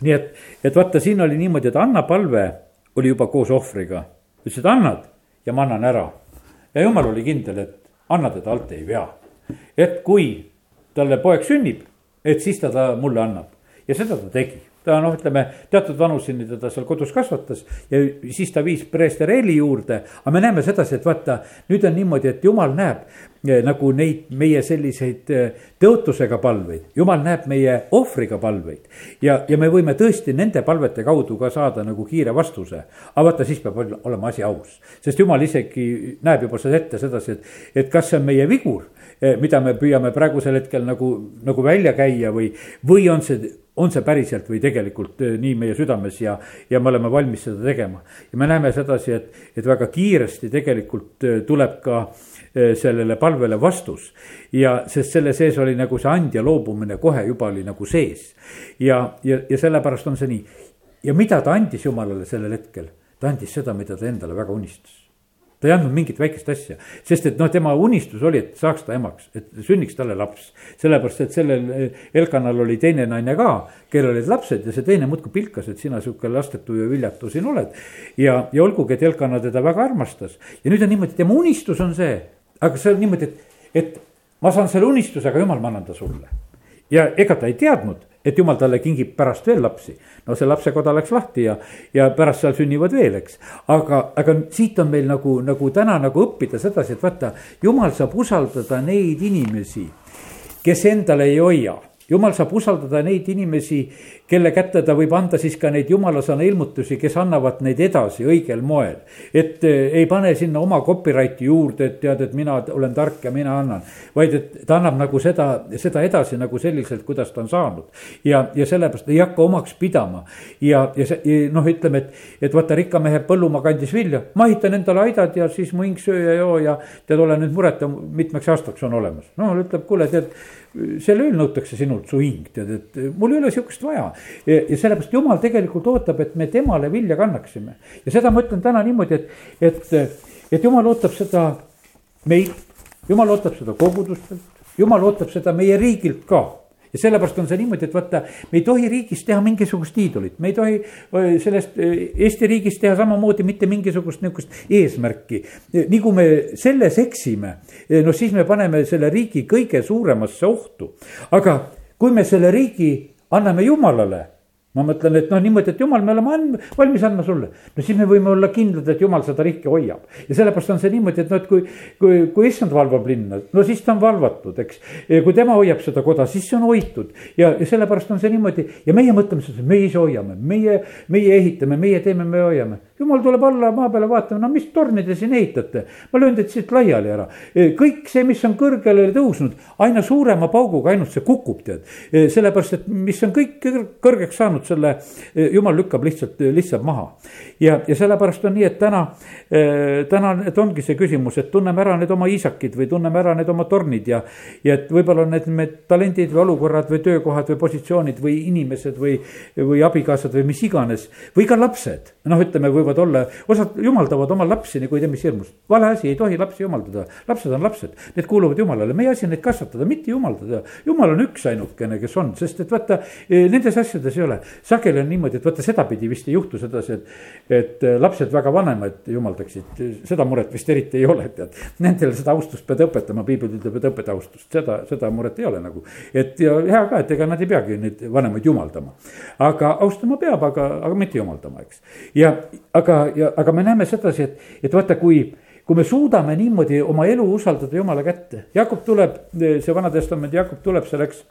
nii et, et vaata, siin oli niimoodi, et Anna palve oli juba koos ohvriga. ütles, et annad ja ma annan ära. ja jumal oli kindel, et anna teda alt ei vea. et kui talle poeg sünnib, et siis ta ta mulle annab ja seda ta tegi ta noh, ütleme teatud vanuseni teda seal kodus kasvatas ja siis ta viis preester Eeli juurde. aga me näeme sedasi, et vaata, nüüd on niimoodi, et jumal näeb eh, nagu neid meie selliseid eh, tõotusega palveid, jumal näeb meie ohvriga palveid. ja, ja me võime tõesti nende palvete kaudu ka saada nagu kiire vastuse. aga vaata, siis peab olema asi aus, sest jumal isegi näeb juba seda ette sedasi, et, et kas see on meie vigur eh, mida me püüame praegusel hetkel nagu, nagu välja käia või, või on see on see päriselt või tegelikult äh, nii meie südames ja, ja me oleme valmis seda tegema. ja me näeme sedasi, et, et väga kiiresti tegelikult äh, tuleb ka äh, sellele palvele vastus. ja sest selle sees oli nagu see andja loobumine kohe juba oli nagu sees. ja, ja, ja sellepärast on see nii. ja mida ta andis jumalale sellel hetkel? ta andis seda, mida ta endale väga unistas ta ei andnud mingit väikest asja, sest et noh, tema unistus oli, et saaks ta emaks, et sünniks talle laps. sellepärast, et sellel eh, Elkanal oli teine naine ka, kellel olid lapsed ja see teine muudkui pilkas, et sina sihuke lastetu ja viljatu siin oled. ja, ja olgugi, et Elkana teda väga armastas ja nüüd on niimoodi, tema unistus on see, aga see on niimoodi, et, et ma saan selle unistuse, aga jumal, ma annan ta sulle. ja ega ta ei teadnud et jumal talle kingib pärast veel lapsi. no see lapsekoda läks lahti ja, ja pärast seal sünnivad veel, eks. aga, aga siit on meil nagu, nagu täna nagu õppida sedasi, et vaata, jumal saab usaldada neid inimesi, kes endale ei hoia jumal saab usaldada neid inimesi, kelle kätte ta võib anda siis ka neid jumalasõna ilmutusi, kes annavad neid edasi õigel moel. et eh, ei pane sinna oma copyright'i juurde, et tead, et mina olen tark ja mina annan. vaid et ta annab nagu seda, seda edasi nagu selliselt, kuidas ta on saanud. ja, ja sellepärast ei hakka omaks pidama. ja, ja see noh, ütleme, et, et vaata rikka mehe põllumaa kandis vilja, ma ehitan endale aidad ja siis mu hing söö ja joo ja tead, ole nüüd mureta, mitmeks aastaks on olemas. no ütleb, kuule, tead selle ööl nõutakse sinult su hing, tead, et mul ei ole sihukest vaja. Ja, ja sellepärast jumal tegelikult ootab, et me temale vilja kannaksime. ja seda ma ütlen täna niimoodi, et, et, et jumal ootab seda meilt, jumal ootab seda kogudustelt, jumal ootab seda meie riigilt ka ja sellepärast on see niimoodi, et vaata, me ei tohi riigis teha mingisugust iidolit, me ei tohi sellest Eesti riigis teha samamoodi mitte mingisugust nihukest eesmärki. nii kui me selles eksime, no siis me paneme selle riigi kõige suuremasse ohtu. aga kui me selle riigi anname jumalale ma mõtlen, et noh, niimoodi, et jumal, me oleme and, valmis andma sulle. no siis me võime olla kindlad, et jumal seda riiki hoiab. ja sellepärast on see niimoodi, et noh, et kui, kui, kui issand valvab linna, no siis ta on valvatud, eks. kui tema hoiab seda koda, siis see on hoitud. ja, ja sellepärast on see niimoodi ja meie mõtleme seda, meie ise hoiame, meie, meie ehitame, meie teeme, me hoiame. Jumal tuleb alla maa peale vaatama, no mis torni te siin ehitate. ma löön teid siit laiali ära. kõik see, mis on kõrgele tõusnud, aina suurema pauguga ainult see kukub, tead. sellepärast, et mis on kõik kõrgeks saanud selle eh, jumal lükkab lihtsalt, lihtsalt maha. ja, ja sellepärast on nii, et täna, täna, et ongi see küsimus, et tunneme ära need oma isakid või tunneme ära need oma tornid ja. ja et võib-olla need, need talendid või olukorrad või töökohad või positsioonid või inimesed või, või abikaasad või mis iganes. või ka lapsed, noh, ütleme, võivad olla, osad jumaldavad oma lapsi nagu ei tea mis hirmus. vale asi, ei tohi lapsi jumaldada, lapsed on lapsed, need kuuluvad jumalale, meie asi on neid kasvatada, mitte jumaldada. jumal on üksainukene, kes on, sest et vaata, nendes asjades ei ole sageli on niimoodi, et vaata sedapidi vist ei juhtu sedasi, et, et äh, lapsed väga vanemad jumaldaksid, seda muret vist eriti ei ole, tead. Nendele seda austust pead õpetama, piibel ütleb, et õpeta austust, seda, seda muret ei ole nagu. et ja hea ka, et ega nad ei peagi neid vanemaid jumaldama. aga austama peab, aga, aga mitte jumaldama, eks. ja aga, ja aga me näeme sedasi, et, et vaata, kui kui me suudame niimoodi oma elu usaldada Jumala kätte, Jakob tuleb, see Vana Testamendi Jakob tuleb selleks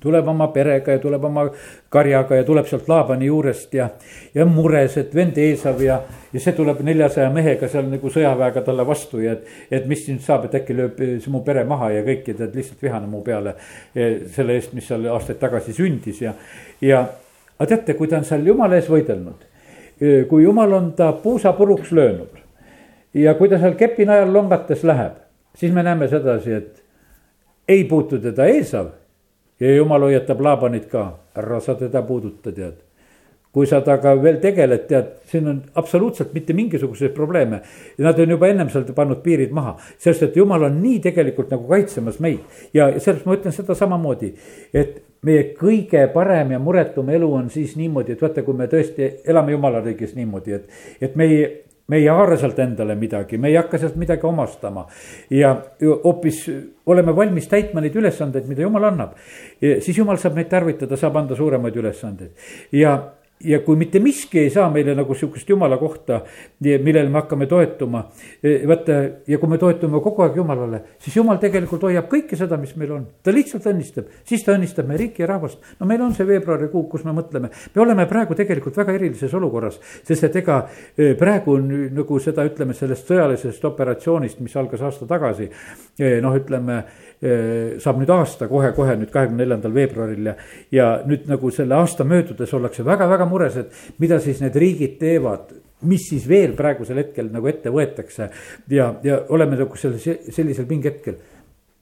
tuleb oma perega ja tuleb oma karjaga ja tuleb sealt Laabani juurest ja, ja mures, et vend Eesav ja, ja see tuleb neljasaja mehega seal nagu sõjaväega talle vastu ja et, et mis nüüd saab, et äkki lööb see mu pere maha ja kõik ja ta lihtsalt vihane mu peale selle eest, mis seal aastaid tagasi sündis ja, ja aga teate, kui ta on seal jumala ees võidelnud, kui jumal on ta puusa puruks löönud ja kui ta seal kepi najal longates läheb, siis me näeme sedasi, et ei puutu teda Eesav ja jumal hoiatab Laabanit ka, ära sa teda puuduta, tead. kui sa temaga veel tegeled, tead, siin on absoluutselt mitte mingisuguseid probleeme. Nad on juba ennem seal pannud piirid maha, sest et jumal on nii tegelikult nagu kaitsemas meid ja sellest ma ütlen seda samamoodi, et meie kõige parem ja muretum elu on siis niimoodi, et vaata, kui me tõesti elame jumala riigis niimoodi, et, et me ei me ei haara sealt endale midagi, me ei hakka sealt midagi omastama. ja hoopis oleme valmis täitma neid ülesandeid, mida jumal annab. siis jumal saab neid tarvitada, saab anda suuremaid ülesandeid ja ja kui mitte miski ei saa meile nagu sihukest jumala kohta, millele me hakkame toetuma. E, vaata ja kui me toetume kogu aeg jumalale, siis jumal tegelikult hoiab kõike seda, mis meil on. ta lihtsalt õnnistab, siis ta õnnistab meie riiki ja rahvast. no meil on see veebruarikuu, kus me mõtleme, me oleme praegu tegelikult väga erilises olukorras. sest et ega e, praegu on nagu seda, ütleme sellest sõjalisest operatsioonist, mis algas aasta tagasi. E, noh, ütleme saab nüüd aasta kohe-kohe nüüd kahekümne neljandal veebruaril ja, ja nüüd nagu selle aasta möödudes ollakse väga-väga mures, et mida siis need riigid teevad mis siis veel praegusel hetkel nagu ette võetakse ja, ja oleme nagu selle, sellisel pingehetkel.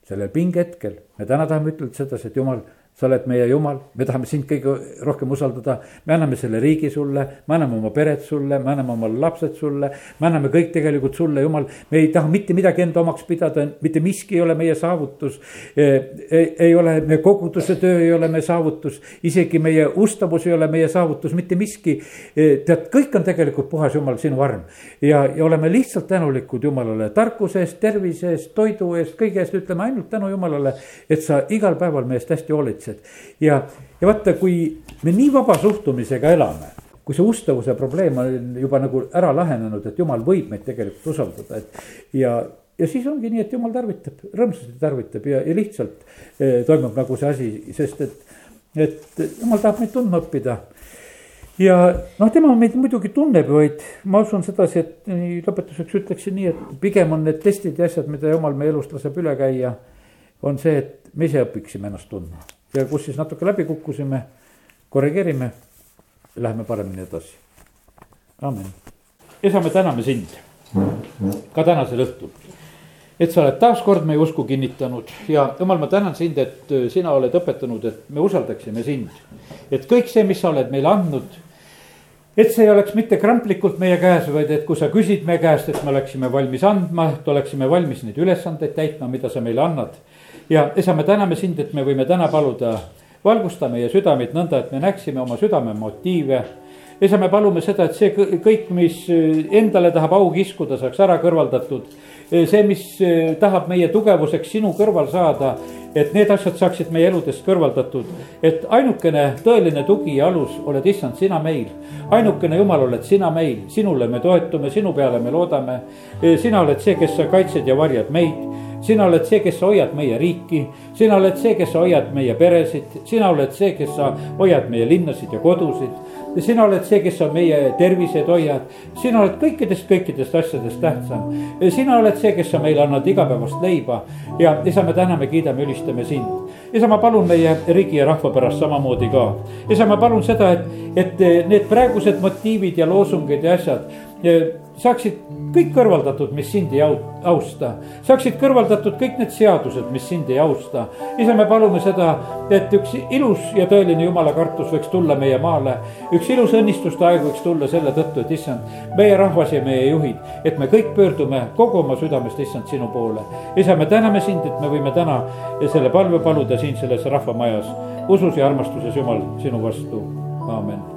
sellel pingehetkel me täna tahame ütelda sedasi, et jumal sa oled meie jumal, me tahame sind kõige rohkem usaldada. me anname selle riigi sulle, me anname oma pered sulle, me anname oma lapsed sulle. me anname kõik tegelikult sulle, jumal, me ei taha mitte midagi enda omaks pidada, mitte miski ei ole meie saavutus. ei, ole, meie koguduse töö ei ole meie saavutus, isegi meie ustavus ei ole meie saavutus, mitte miski. tead, kõik on tegelikult puhas jumal, sinu arm ja, ja oleme lihtsalt tänulikud Jumalale tarkuse eest, tervise eest, toidu eest, kõige eest, ütleme ainult tänu Jumalale, et sa igal päeval meie eest hästi hoolitsed konkreetsed. ja, ja vaata, kui me nii vaba suhtumisega elame, kui see ustavuse probleem on juba nagu ära lahenenud, et jumal võib meid tegelikult usaldada, et ja ja siis ongi nii, et jumal tarvitab, rõõmsasti tarvitab ja, ja lihtsalt eh, toimub nagu see asi, sest et, et jumal tahab meid tundma õppida. ja noh, tema meid muidugi tunneb, vaid ma usun sedasi, et nii lõpetuseks ütleksin nii, et pigem on need testid ja asjad, mida jumal meie elust laseb üle käia. on see, et me ise õpiksime ennast tundma ja kus siis natuke läbi kukkusime, korrigeerime, läheme paremini edasi. amin. isa, me täname sind ka tänasel õhtul. et sa oled taaskord meie usku kinnitanud ja jumal, ma tänan sind, et sina oled õpetanud, et me usaldaksime sind. et kõik see, mis sa oled meile andnud et see ei oleks mitte kramplikult meie käes, vaid et kui sa küsid meie käest, et me oleksime valmis andma, et oleksime valmis neid ülesandeid täitma, mida sa meile annad ja isa, me täname sind, et me võime täna paluda, valgusta meie südameid nõnda, et me näeksime oma südame motiive. isa, me palume seda, et see kõik, mis endale tahab au kiskuda, saaks ära kõrvaldatud. see, mis tahab meie tugevuseks sinu kõrval saada, et need asjad saaksid meie eludest kõrvaldatud. et ainukene tõeline tugi ja alus oled issand sina meil. ainukene jumal oled sina meil, sinule me toetume, sinu peale me loodame. sina oled see, kes sa kaitsed ja varjad meid sina oled see, kes sa hoiad meie riiki, sina oled see, kes sa hoiad meie peresid, sina oled see, kes sa hoiad meie linnasid ja kodusid. Sina oled see, kes sa meie terviseid hoiad, sina oled kõikidest, kõikidest asjadest tähtsam. sina oled see, kes sa meile annad igapäevast leiba ja isa, me täname, kiidame, ülistame sind. isa, ma palun meie riigi ja rahva pärast samamoodi ka. isa, ma palun seda, et, et need praegused motiivid ja loosungid ja asjad saaksid kõik kõrvaldatud, mis sind ei austa. saaksid kõrvaldatud kõik need seadused, mis sind ei austa. isa, me palume seda, et üks ilus ja tõeline jumala kartus võiks tulla meie maale. üks ilus õnnistuste aeg võiks tulla selle tõttu, et issand, meie rahvas ja meie juhid, et me kõik pöördume kogu oma südamest, issand, sinu poole. isa, me täname sind, et me võime täna selle palve paluda siin selles rahvamajas, usus ja armastuses, Jumal, sinu vastu, aamen